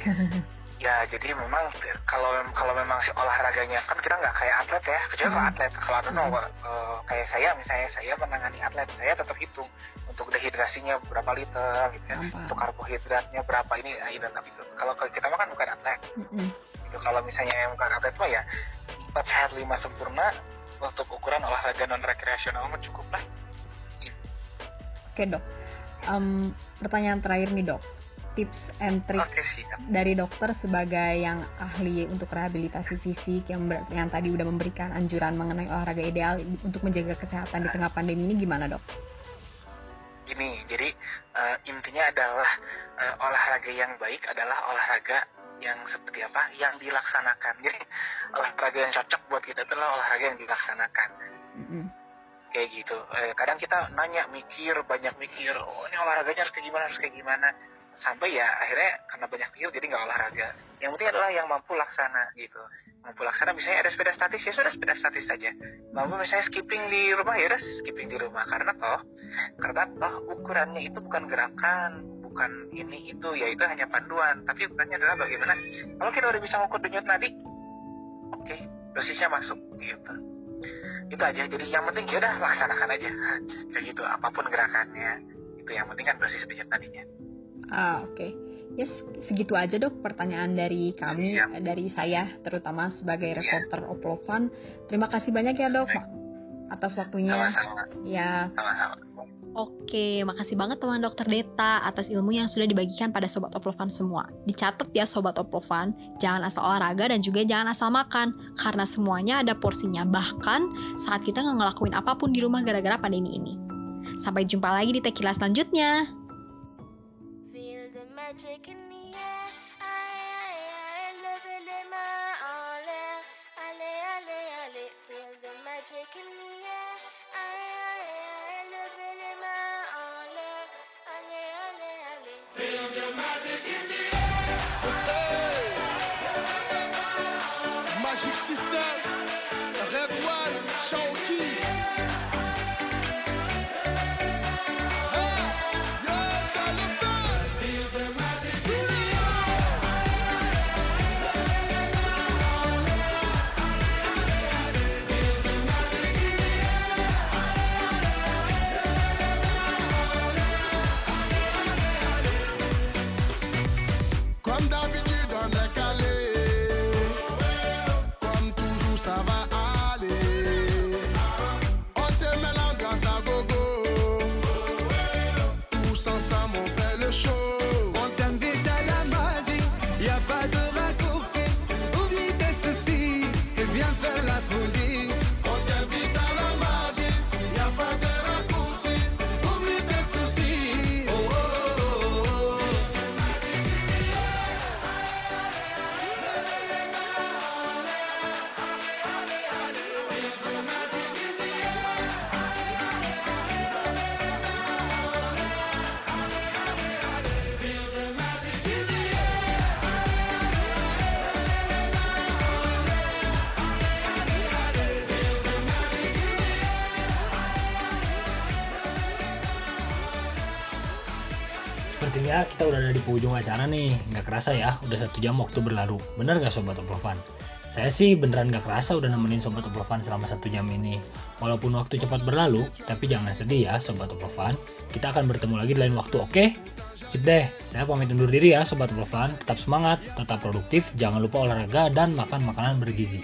[SPEAKER 24] Ya, jadi memang kalau kalau memang si olahraganya kan kita nggak kayak atlet ya, kecuali kalau
[SPEAKER 11] Hmm.
[SPEAKER 24] atlet. Kalau atlet no, eh, kayak saya misalnya saya menangani atlet, saya tetap hitung untuk dehidrasinya berapa liter gitu ya, untuk karbohidratnya berapa ini, ini tetap itu. Kalau kalau kita mah kan bukan atlet. Itu kalau misalnya yang bukan atlet mah ya empat sehat lima sempurna untuk ukuran olahraga non rekreasional mah cukup lah.
[SPEAKER 11] Oke dok. Em, pertanyaan terakhir nih dok. Tips and trick
[SPEAKER 24] siap.
[SPEAKER 11] dari dokter sebagai yang ahli untuk rehabilitasi fisik yang ber- yang tadi udah memberikan anjuran mengenai olahraga ideal untuk menjaga kesehatan di tengah pandemi ini gimana dok?
[SPEAKER 24] Gini, jadi eh, intinya adalah eh, olahraga yang baik adalah olahraga yang seperti apa? Yang dilaksanakan. Jadi olahraga yang cocok buat kita itu adalah olahraga yang dilaksanakan. Kayak gitu. Eh, kadang kita nanya, mikir, banyak mikir. Oh ini olahraganya harus kayak gimana, harus kayak gimana. Sampai ya akhirnya karena banyak pikir jadi nggak olahraga. Yang penting adalah yang mampu laksana gitu. Mampu laksana misalnya ada sepeda statis ya sudah sepeda statis saja. Mampu misalnya skipping di rumah ya udah skipping di rumah karena toh karena toh ukurannya itu bukan gerakan bukan ini itu ya itu hanya panduan tapi ukurannya adalah bagaimana kalau kita udah bisa mengukur denyut nadi oke dosisnya masuk gitu itu aja jadi yang penting ya udah laksanakan aja kayak gitu apa pun gerakannya itu yang penting kan dosis denyut nadinya
[SPEAKER 11] Ah, oke. Yes, segitu aja dok pertanyaan dari kami, eh, dari saya terutama sebagai reporter Oplovan. Terima kasih banyak ya dok atas waktunya.
[SPEAKER 24] Sama-sama.
[SPEAKER 11] Ya.
[SPEAKER 24] sama-sama
[SPEAKER 7] Oke, makasih banget teman dokter Deta atas ilmu yang sudah dibagikan pada Sobat Oplovan semua. Dicatat ya Sobat Oplovan, jangan asal olahraga dan juga jangan asal makan, karena semuanya ada porsinya, bahkan saat kita nggak ngelakuin apa pun di rumah gara-gara pandemi ini. Sampai jumpa lagi di Tekilas selanjutnya.
[SPEAKER 25] Magic in the air. Aïe, aïe, aïe, levez les mains en l'air. Allez, allez, allez. Feel the magic in the air. Aïe, aïe, aïe, levez les mains en l'air. Allez, allez, allez. Feel the magic in the
[SPEAKER 26] Magic System, Red One, Shaoki.
[SPEAKER 1] Sepertinya kita udah ada di penghujung acara nih. Nggak kerasa ya, udah satu jam waktu berlalu. Bener gak Sobat Oplovan? Saya sih beneran gak kerasa udah nemenin Sobat Oplovan selama satu jam ini. Walaupun waktu cepat berlalu, tapi jangan sedih ya Sobat Oplovan. Kita akan bertemu lagi di lain waktu, oke? Sip deh, saya pamit undur diri ya Sobat Oplovan. Tetap semangat, tetap produktif, jangan lupa olahraga dan makan makanan bergizi.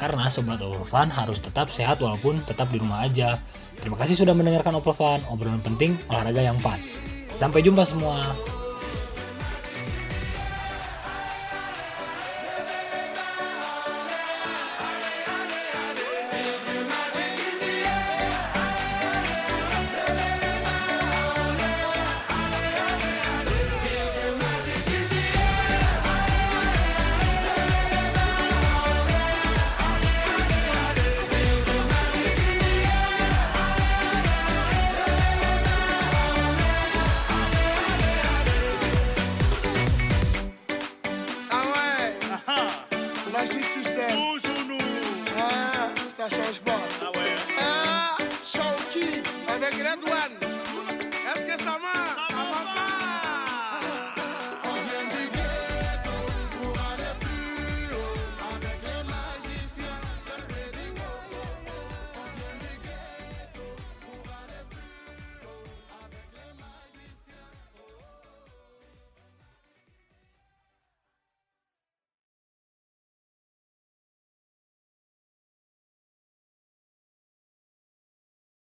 [SPEAKER 1] Karena Sobat Oplovan harus tetap sehat walaupun tetap di rumah aja. Terima kasih sudah mendengarkan Oplovan, obrolan penting, olahraga yang fun. Sampai jumpa semua.